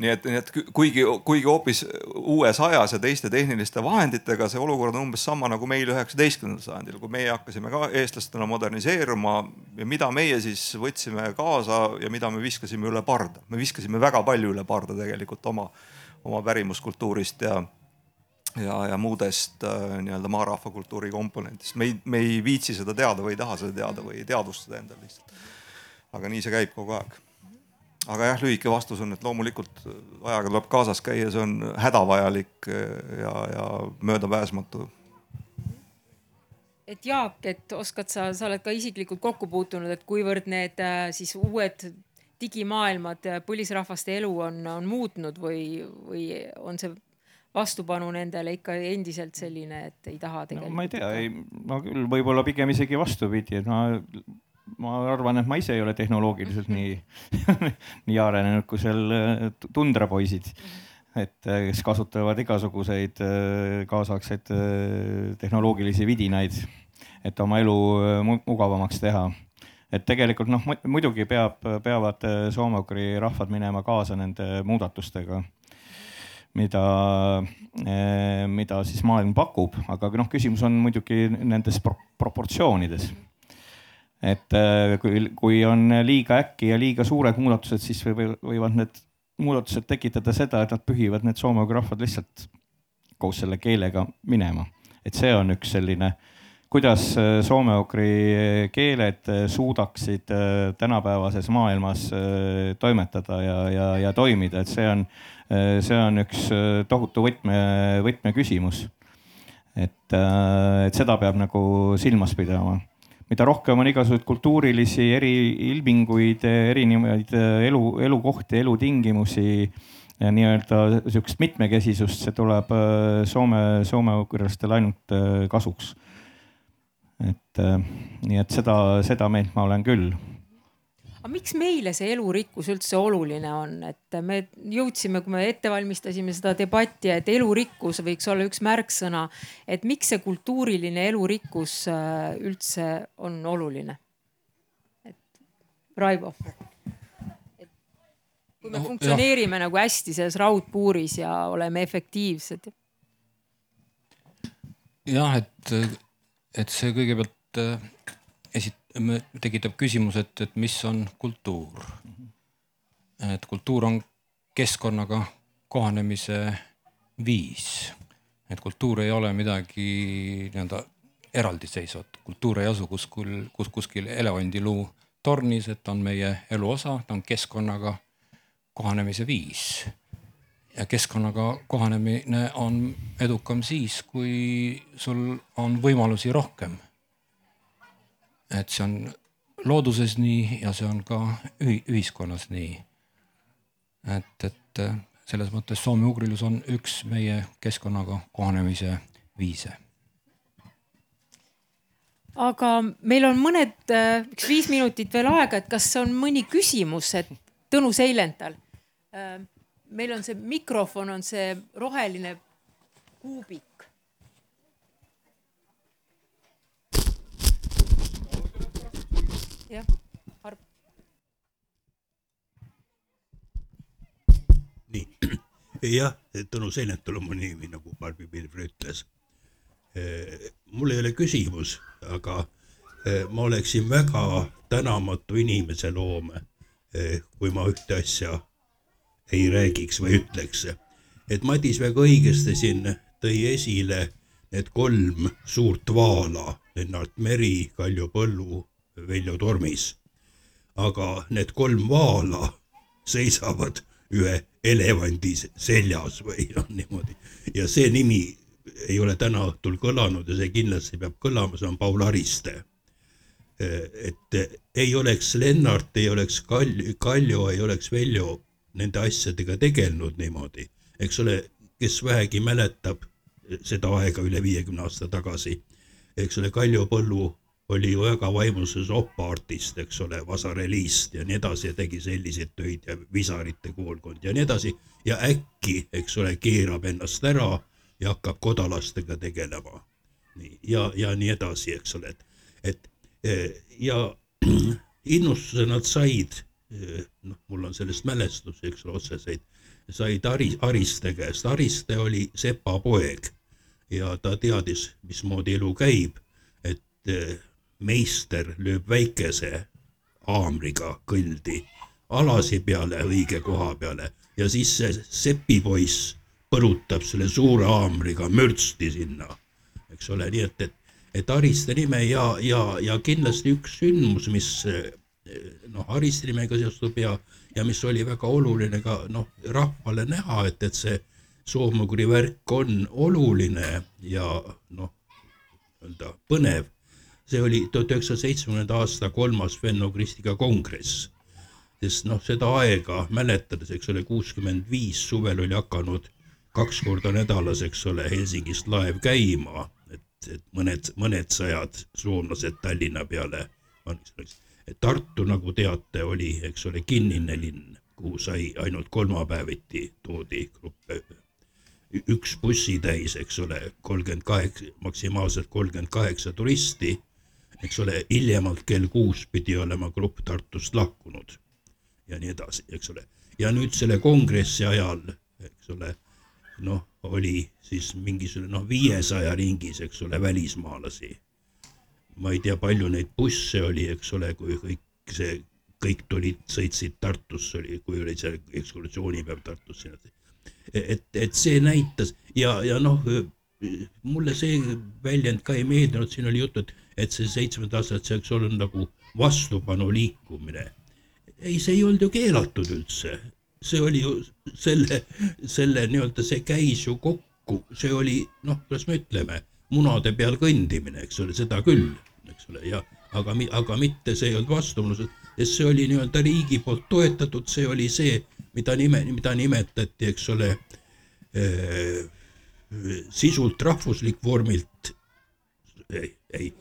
nii et, nii et kuigi, kuigi hoopis uues ajas ja teiste tehniliste vahenditega, see olukord on umbes sama nagu meil üheksateistkümnendal sajandil, kui meie hakkasime ka eestlastena moderniseeruma ja mida meie siis võtsime kaasa ja mida me viskasime üle parda. me viskasime väga palju üle parda tegelikult oma, oma pärimuskultuurist ja, ja, ja muudest äh, nii-öelda maarahva kultuuri komponentidest. me ei, me ei viitsi seda teada või ei taha seda teada või ei teadvustada endale lihtsalt aga nii see käib kogu aeg. aga jah, lühike vastus on, et loomulikult ajaga tuleb kaasas käia, see on hädavajalik ja, ja möödapääsmatu. et Jaak, et oskad sa, sa oled ka isiklikult kokku puutunud, et kuivõrd need äh, siis uued digimaailmad põlisrahvaste elu on, on muutnud või, või on see vastupanu nendele ikka endiselt selline, et ei taha tegelikult no,? ma ei tea, ei, ma küll võib-olla pigem isegi vastupidi, et ma ma arvan, et ma ise ei ole tehnoloogiliselt nii nii arenenud kui seal äh, tundrapoisid, et äh, kes kasutavad igasuguseid äh, kaasaegseid tehnoloogilisi vidinaid, et oma elu mugavamaks teha. Et tegelikult noh, muidugi peab, peavad soome-ugri rahvad minema kaasa nende muudatustega, mida, mida siis maailm pakub, aga noh, küsimus on muidugi nendes pro proportsioonides et äh, kui, kui on liiga äkki ja liiga suured muudatused, siis võivad need muudatused tekitada seda, et nad pühivad need soome-ugri rahvad lihtsalt koos selle keelega minema. et see on üks selline, kuidas äh, soome-ugri keeled äh, suudaksid tänapäevases maailmas toimetada ja, ja, ja toimida, et see on, see on üks tohutu võtme, võtmeküsimus et, et seda peab nagu silmas pidama mida rohkem on igasuguseid kultuurilisi eriilminguid, erinevaid elu, elukohti, elutingimusi ja nii-öelda sihukest mitmekesisust, see tuleb Soome, soome-ugrilastele ainult kasuks. Et nii, et seda, seda meelt ma olen küll aga miks meile see elurikkus üldse oluline on, et me jõudsime, kui me ette valmistasime seda debatti, et elurikkus võiks olla üks märksõna, et miks see kultuuriline elurikkus äh, üldse on oluline? et Raivo. kui me no, funktsioneerime jah. nagu hästi selles raudpuuris ja oleme efektiivsed. jah, et, et see kõigepealt äh, esit-, tekitab küsimus, et, et mis on kultuur. et kultuur on keskkonnaga kohanemise viis. et kultuur ei ole midagi nii-öelda eraldiseisvat, kultuur ei asu kuskil, kus kuskil elevandiluu tornis, et ta on meie elu osa, ta on keskkonnaga kohanemise viis. Ja keskkonnaga kohanemine on edukam siis, kui sul on võimalusi rohkem et see on looduses nii ja see on ka ühiskonnas nii. et, et selles mõttes soome-ugrilus on üks meie keskkonnaga kohanemise viise. aga meil on mõned, üks viis minutit veel aega, et kas on mõni küsimus, et Tõnu Seilental. Meil on see mikrofon, on see roheline kuubik. jah, harp. nii, jah, Tõnu Seinetul on mu nimi, nagu Barbi Pilvre ütles. Eh, mul ei ole küsimus, aga eh, ma oleksin väga tänamatu inimese loome, eh, kui ma ühte asja ei räägiks või ütleks. et Madis väga õigesti siin tõi esile need kolm suurt vaala, Lennart Meri, Kaljo Põllu Veljo Tormis. aga need kolm vaala seisavad ühe elevandi seljas või noh, niimoodi ja see nimi ei ole täna õhtul kõlanud ja see kindlasti peab kõlama, see on Paul Ariste. et ei oleks Lennart, ei oleks Kaljo, Kaljo, ei oleks Veljo nende asjadega tegelenud niimoodi, eks ole, kes vähegi mäletab seda aega üle viiekümne aasta tagasi, eks ole, Kaljo Põllu oli ju väga vaimuses opa-artist, eks ole, Vasareliist ja nii edasi ja tegi selliseid töid ja Visarite koolkond ja nii edasi. ja äkki, eks ole, keerab ennast ära ja hakkab kodalastega tegelema. nii ja, ja nii edasi, eks ole, et, et ja innustuse nad said, noh, mul on sellest mälestusi, eks ole, otseseid, said Ari, Ariste käest, Ariste oli sepa poeg ja ta teadis, mismoodi elu käib, et e, meister lööb väikese haamriga kõldi alasi peale õige koha peale. Ja siis see sepipoiss põrutab selle suure haamriga mürtsti sinna, eks ole, nii et, et, et Ariste nime ja, ja, ja kindlasti üks sündmus, mis noh, Ariste nimega seostub ja, ja mis oli väga oluline ka noh, rahvale näha, et, et see soomugri värk on oluline ja noh, nii-öelda põnev see oli tuhat üheksasaja seitsmekümnenda aasta kolmas Fenno-Kristika kongress. sest noh, seda aega mäletades, eks ole, kuuskümmend viis suvel oli hakanud kaks korda nädalas, eks ole, Helsingist laev käima, et, et mõned, mõned sajad soomlased Tallinna peale. Tartu, nagu teate, oli, eks ole, kinnine linn, kuhu sai ainult kolmapäeviti toodi gruppe üks bussitäis, eks ole, kolmkümmend kaheksa, maksimaalselt kolmkümmend kaheksa turisti eks ole, hiljemalt kell kuus pidi olema grupp Tartust lahkunud ja nii edasi, eks ole. ja nüüd selle kongressi ajal, eks ole, noh, oli siis mingisugune noh, viiesaja ringis, eks ole, välismaalasi. Ma ei tea, palju neid busse oli, eks ole, kui kõik see, kõik tulid, sõitsid Tartusse, oli, kui oli see ekskursioonipäev Tartusse. et, et see näitas ja, ja noh, mulle see väljend ka ei meeldinud, siin oli juttu, et et see seitsmekümnenda aastat, see oleks olnud nagu vastupanu liikumine. ei, see ei olnud ju keelatud üldse, see oli ju selle, selle nii-öelda, see käis ju kokku, see oli noh, kuidas me ütleme, munade peal kõndimine, eks ole, seda küll, ole, ja aga, aga mitte see ei olnud vastuolus, sest see oli nii-öelda riigi poolt toetatud, see oli see, mida nime, mida nimetati, eks ole äh,, sisult rahvuslik, vormilt ei, ei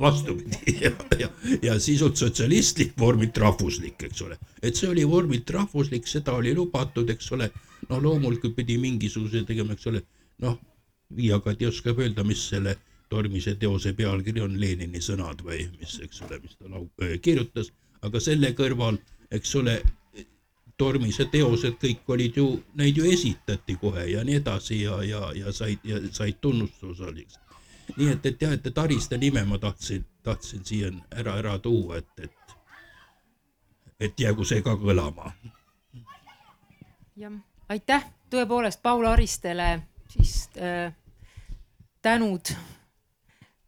vastupidi ja, ja, ja sisult sotsialistlik, vormilt rahvuslik, eks ole. et see oli vormilt rahvuslik, seda oli lubatud, eks ole. no loomulikult pidi mingisuguse tegema, eks ole, noh, Viiakati oskab öelda, mis selle tormise teose pealkiri on, Lenini sõnad või mis, eks ole, mis ta lau-, kirjutas, aga selle kõrval, eks ole, tormise teosed kõik olid ju, neid ju esitati kohe ja nii edasi ja, ja, ja said ja said tunnustusosaliseks nii et, et jah, et, et Ariste nime ma tahtsin, tahtsin siia ära, ära tuua, et, et, et jäägu see ka kõlama. jah, aitäh tõepoolest Paul Aristele siis äh, tänud äh,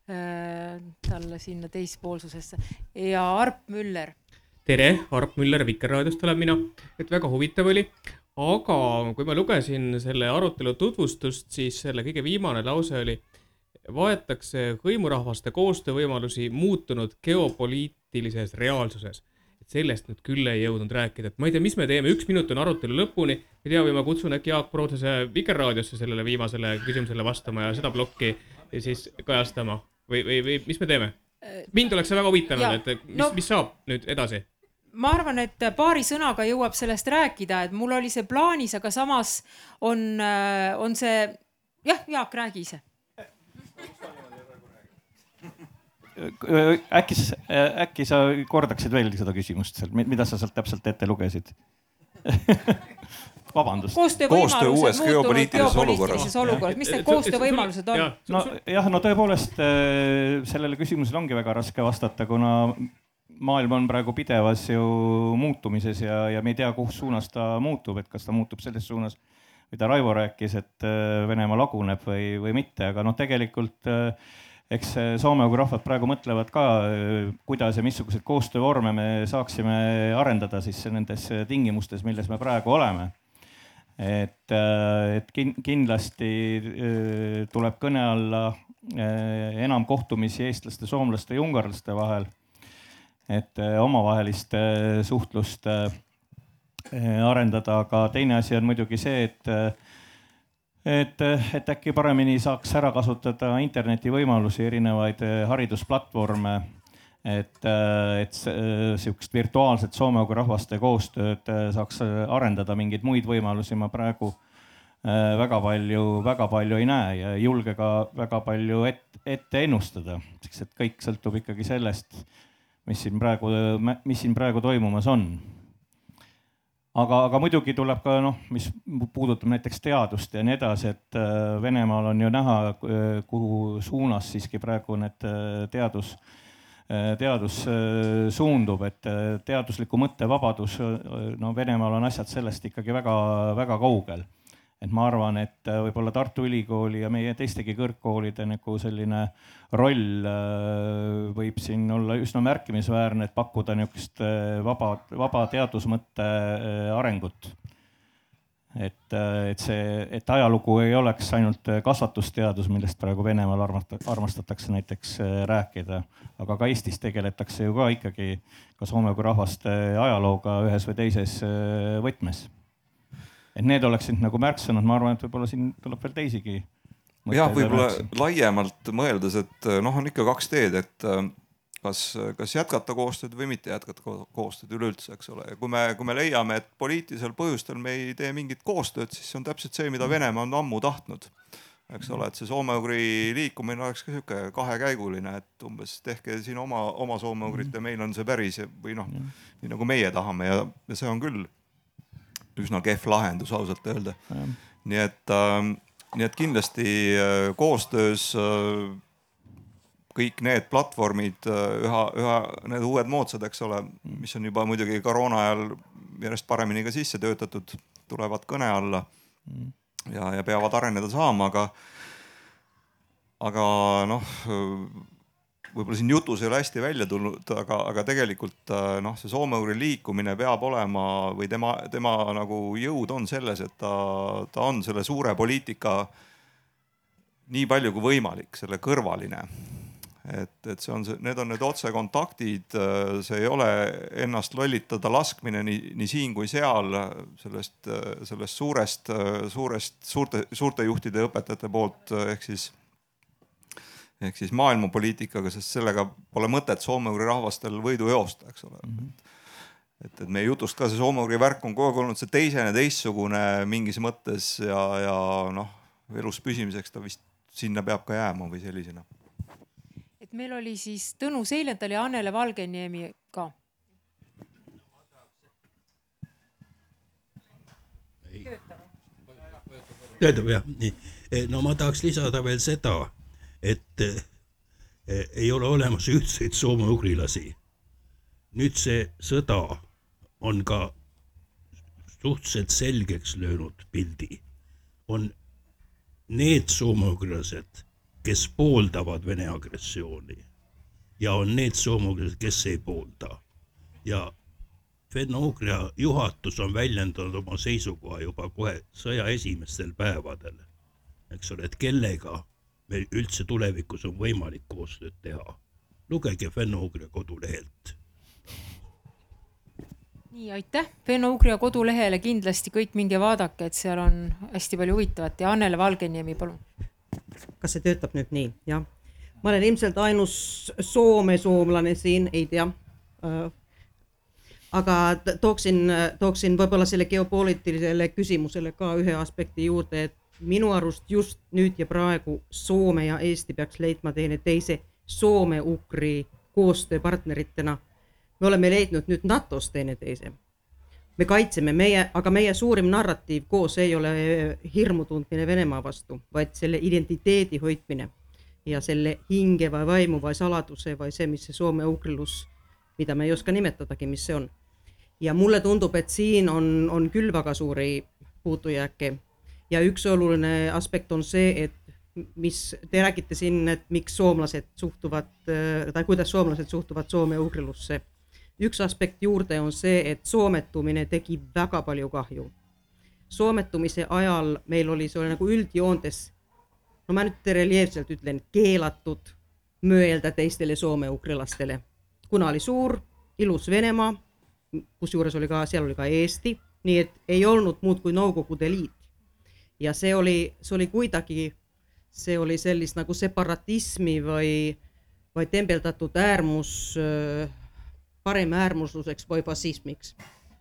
talle sinna teispoolsusesse ja Arp Müller. tere, Arp Müller Vikerraadiost olen mina, et väga huvitav oli, aga kui ma lugesin selle arutelu tutvustust, siis selle kõige viimane lause oli vaetakse hõimurahvaste koostöövõimalusi muutunud geopoliitilises reaalsuses. et sellest nüüd küll ei jõudnud rääkida, et ma ei tea, mis me teeme, üks minut on arutelu lõpuni. ei tea, või ma kutsun äkki Jaak Prootsese Vikerraadiosse sellele viimasele küsimusele vastama ja seda plokki siis kajastama või, või, või mis me teeme? mind oleks see väga huvitanud, et mis no,, mis saab nüüd edasi? Ma arvan, et paari sõnaga jõuab sellest rääkida, et mul oli see plaanis, aga samas on, on see jah, Jaak, räägi ise. Äkki, äkki sa kordaksid veel seda küsimust seal, mida sa sealt täpselt ette lugesid vabandust. koostöö uues geopoliitilises olukorras. olukorras, mis need koostöövõimalused on? nojah, no tõepoolest äh, sellele küsimusele ongi väga raske vastata, kuna maailm on praegu pidevas ju muutumises ja, ja me ei tea, kus suunas ta muutub, et kas ta muutub selles suunas, mida Raivo rääkis, et äh, Venemaa laguneb või, või mitte, aga noh, tegelikult äh, eks soome-ugri rahvad praegu mõtlevad ka, kuidas ja missuguseid koostöövorme me saaksime arendada siis nendes tingimustes, milles me praegu oleme. Et, et kindlasti äh, tuleb kõne alla äh, enam kohtumisi eestlaste, soomlaste ja ungarlaste vahel. et äh, omavahelist suhtlust arendada, aga teine asi on muidugi see, et et, et äkki paremini saaks ära kasutada interneti võimalusi, erinevaid haridusplatvorme, et, eh, et eh, sihukest virtuaalset soome-ugri rahvaste koostööd saaks arendada, mingeid muid võimalusi ma praegu väga palju, väga palju ei näe ja ei julge ka väga palju ette, ette ennustada, sest et kõik sõltub ikkagi sellest, mis siin praegu, mis siin praegu toimumas on. Aga, aga muidugi tuleb ka noh, mis puudutab näiteks teadust ja nii edasi, et äh, Venemaal on ju näha, äh, kuhu suunas siiski praegu need äh, teadus, teadus suundub, et teadusliku mõttevabadus, no Venemaal on asjad sellest ikkagi väga-väga kaugel et ma arvan, et äh, võib-olla Tartu Ülikooli ja meie teistegi kõrgkoolide nagu selline roll äh, võib siin olla üsna märkimisväärne, et pakkuda niisugust äh, vaba, vaba teadusmõtte arengut. Et, et see, et ajalugu ei oleks ainult kasvatusteadus, millest praegu Venemaal armastatakse näiteks rääkida, aga ka Eestis tegeletakse ju ka ikkagi ka soome kui rahvaste ajalooga ühes või teises võtmes et need oleksid nagu märksõnad, ma arvan, et võib-olla siin tuleb veel teisigi. jah, võib-olla laiemalt mõeldes, et noh, on ikka kaks teed, et äh, kas, kas jätkata koostööd või mitte jätkata koostööd üleüldse, eks ole. ja kui me, kui me leiame, et poliitilisel põhjustel me ei tee mingit koostööd, siis see on täpselt see, mida Venemaa on ammu tahtnud. eks ole, et see soome-ugri liikumine oleks ka sihuke kahekäiguline, et umbes tehke siin oma, oma soome-ugrit ja meil on see päris või noh, nii nagu meie tahame ja, ja see on küll üsna kehv lahendus ausalt öelda. nii et äh,, nii et kindlasti äh, koostöös äh, kõik need platvormid äh, üha, üha need uued moodsad, eks ole, mis on juba muidugi koroona ajal järjest paremini ka sisse töötatud, tulevad kõne alla ja, ja peavad areneda saama, aga, aga noh võib-olla siin jutus ei ole hästi välja tulnud, aga, aga tegelikult äh, noh, see soome-ugri liikumine peab olema või tema, tema nagu jõud on selles, et ta, ta on selle suure poliitika nii palju kui võimalik selle kõrvaline et, et see on see, need on need otsekontaktid, see ei ole ennast lollitada laskmine nii, nii siin kui seal sellest, sellest suurest, suurest, suurte, suurte juhtide ja õpetajate poolt ehk siis ehk siis maailmapoliitikaga, sest sellega pole mõtet soome-ugri rahvastel võidu joosta, eks ole mm. -hmm et, et meie jutust ka see soome-ugri värk on kogu aeg olnud see teisene, teistsugune mingis mõttes ja, ja noh, elus püsimiseks ta vist sinna peab ka jääma või sellisena et meil oli siis Tõnu Seilental ja Annele Valgeniemi ka. töötab jah, nii. Eh, no ma tahaks lisada veel seda, et eh, ei ole olemas ühtseid soome-ugrilasi. nüüd see sõda on ka suhteliselt selgeks löönud pildi. on need soome-ugrilased kes pooldavad Vene agressiooni ja on need soomlased, kes ei poolda. ja Fenno-Ugria juhatus on väljendanud oma seisukoha juba kohe sõja esimestel päevadel, eks ole, et kellega meil üldse tulevikus on võimalik koostööd teha. lugege Fenno-Ugria kodulehelt nii, aitäh. Fenno-Ugria kodulehele kindlasti kõik minge vaadake, et seal on hästi palju huvitavat ja Annele Valgeniemi, palun kas see töötab nüüd nii, jah. ma olen ilmselt ainus Soome soomlane siin, ei tea. Äh, aga tooksin, tooksin võib-olla selle geopoliitilisele küsimusele ka ühe aspekti juurde, et minu arust just nüüd ja praegu Soome ja Eesti peaks leidma teineteise Soome-Ugri koostööpartneritena. me oleme leidnud nüüd NATO-s teineteise me kaitseme meie, aga meie suurim narratiiv koos ei ole hirmu tundmine Venemaa vastu, vaid selle identiteedi hoidmine ja selle hinge või vaimu või saladuse või see, mis see soome-ugrilus, mida me ei oska nimetadagi, mis see on. ja mulle tundub, et siin on, on küll väga suuri puudujääke ja üks oluline aspekt on see, et mis te räägite siin, et miks soomlased suhtuvad tai kuidas soomlased suhtuvad soome-ugrilusse üks aspekt juurde on see, et soometumine tegi väga palju kahju. soometumise ajal meil oli, see oli nagu üldjoontes, no ma nüüd reljeefselt ütlen, keelatud mõelda teistele soome-ugrilastele, kuna oli suur, ilus Venemaa, kusjuures oli ka, seal oli ka Eesti, nii et ei olnud muud kui Nõukogude Liit. ja see oli, see oli kuidagi, see oli sellist nagu separatismi või, või tembeldatud äärmus äh, paremäärmusluseks või fašismiks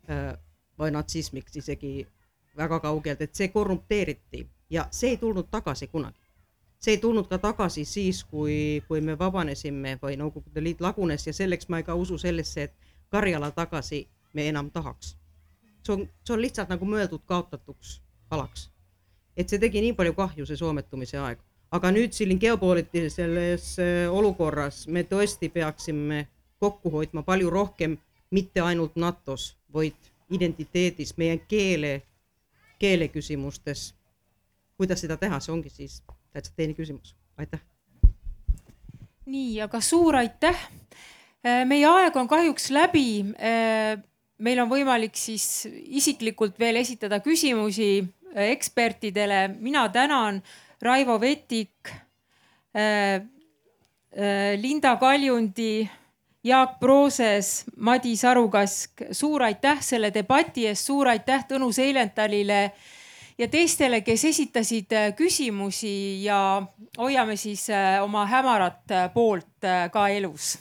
äh, või natsismiks isegi väga kaugelt, et see korrumpeeriti ja see ei tulnud tagasi kunagi. see ei tulnud ka tagasi siis, kui, kui me vabanesime või Nõukogude Liit lagunes ja selleks ma ka usu sellesse, et Karjala tagasi me enam tahaks. see on, see on lihtsalt nagu mõeldud kaotatuks alaks. et see tegi nii palju kahju, see soometumise aeg, aga nüüd siin geopoliitilises äh, olukorras me tõesti peaksime kokku hoidma palju rohkem, mitte ainult NATO-s, vaid identiteedis, meie keele, keele küsimustes. kuidas seda teha, see ongi siis täitsa teine küsimus, aitäh. nii, aga suur aitäh. Äh, meie aeg on kahjuks läbi. Meil on võimalik siis isiklikult veel esitada küsimusi ekspertidele. mina tänan Raivo Vetik, Linda Kaljundi Jaak Prooses, Madis Arukask, suur aitäh selle debati eest, suur aitäh Tõnu Seilentalile ja teistele, kes esitasid äh, küsimusi ja hoiame siis äh, oma hämarat äh, poolt ka elus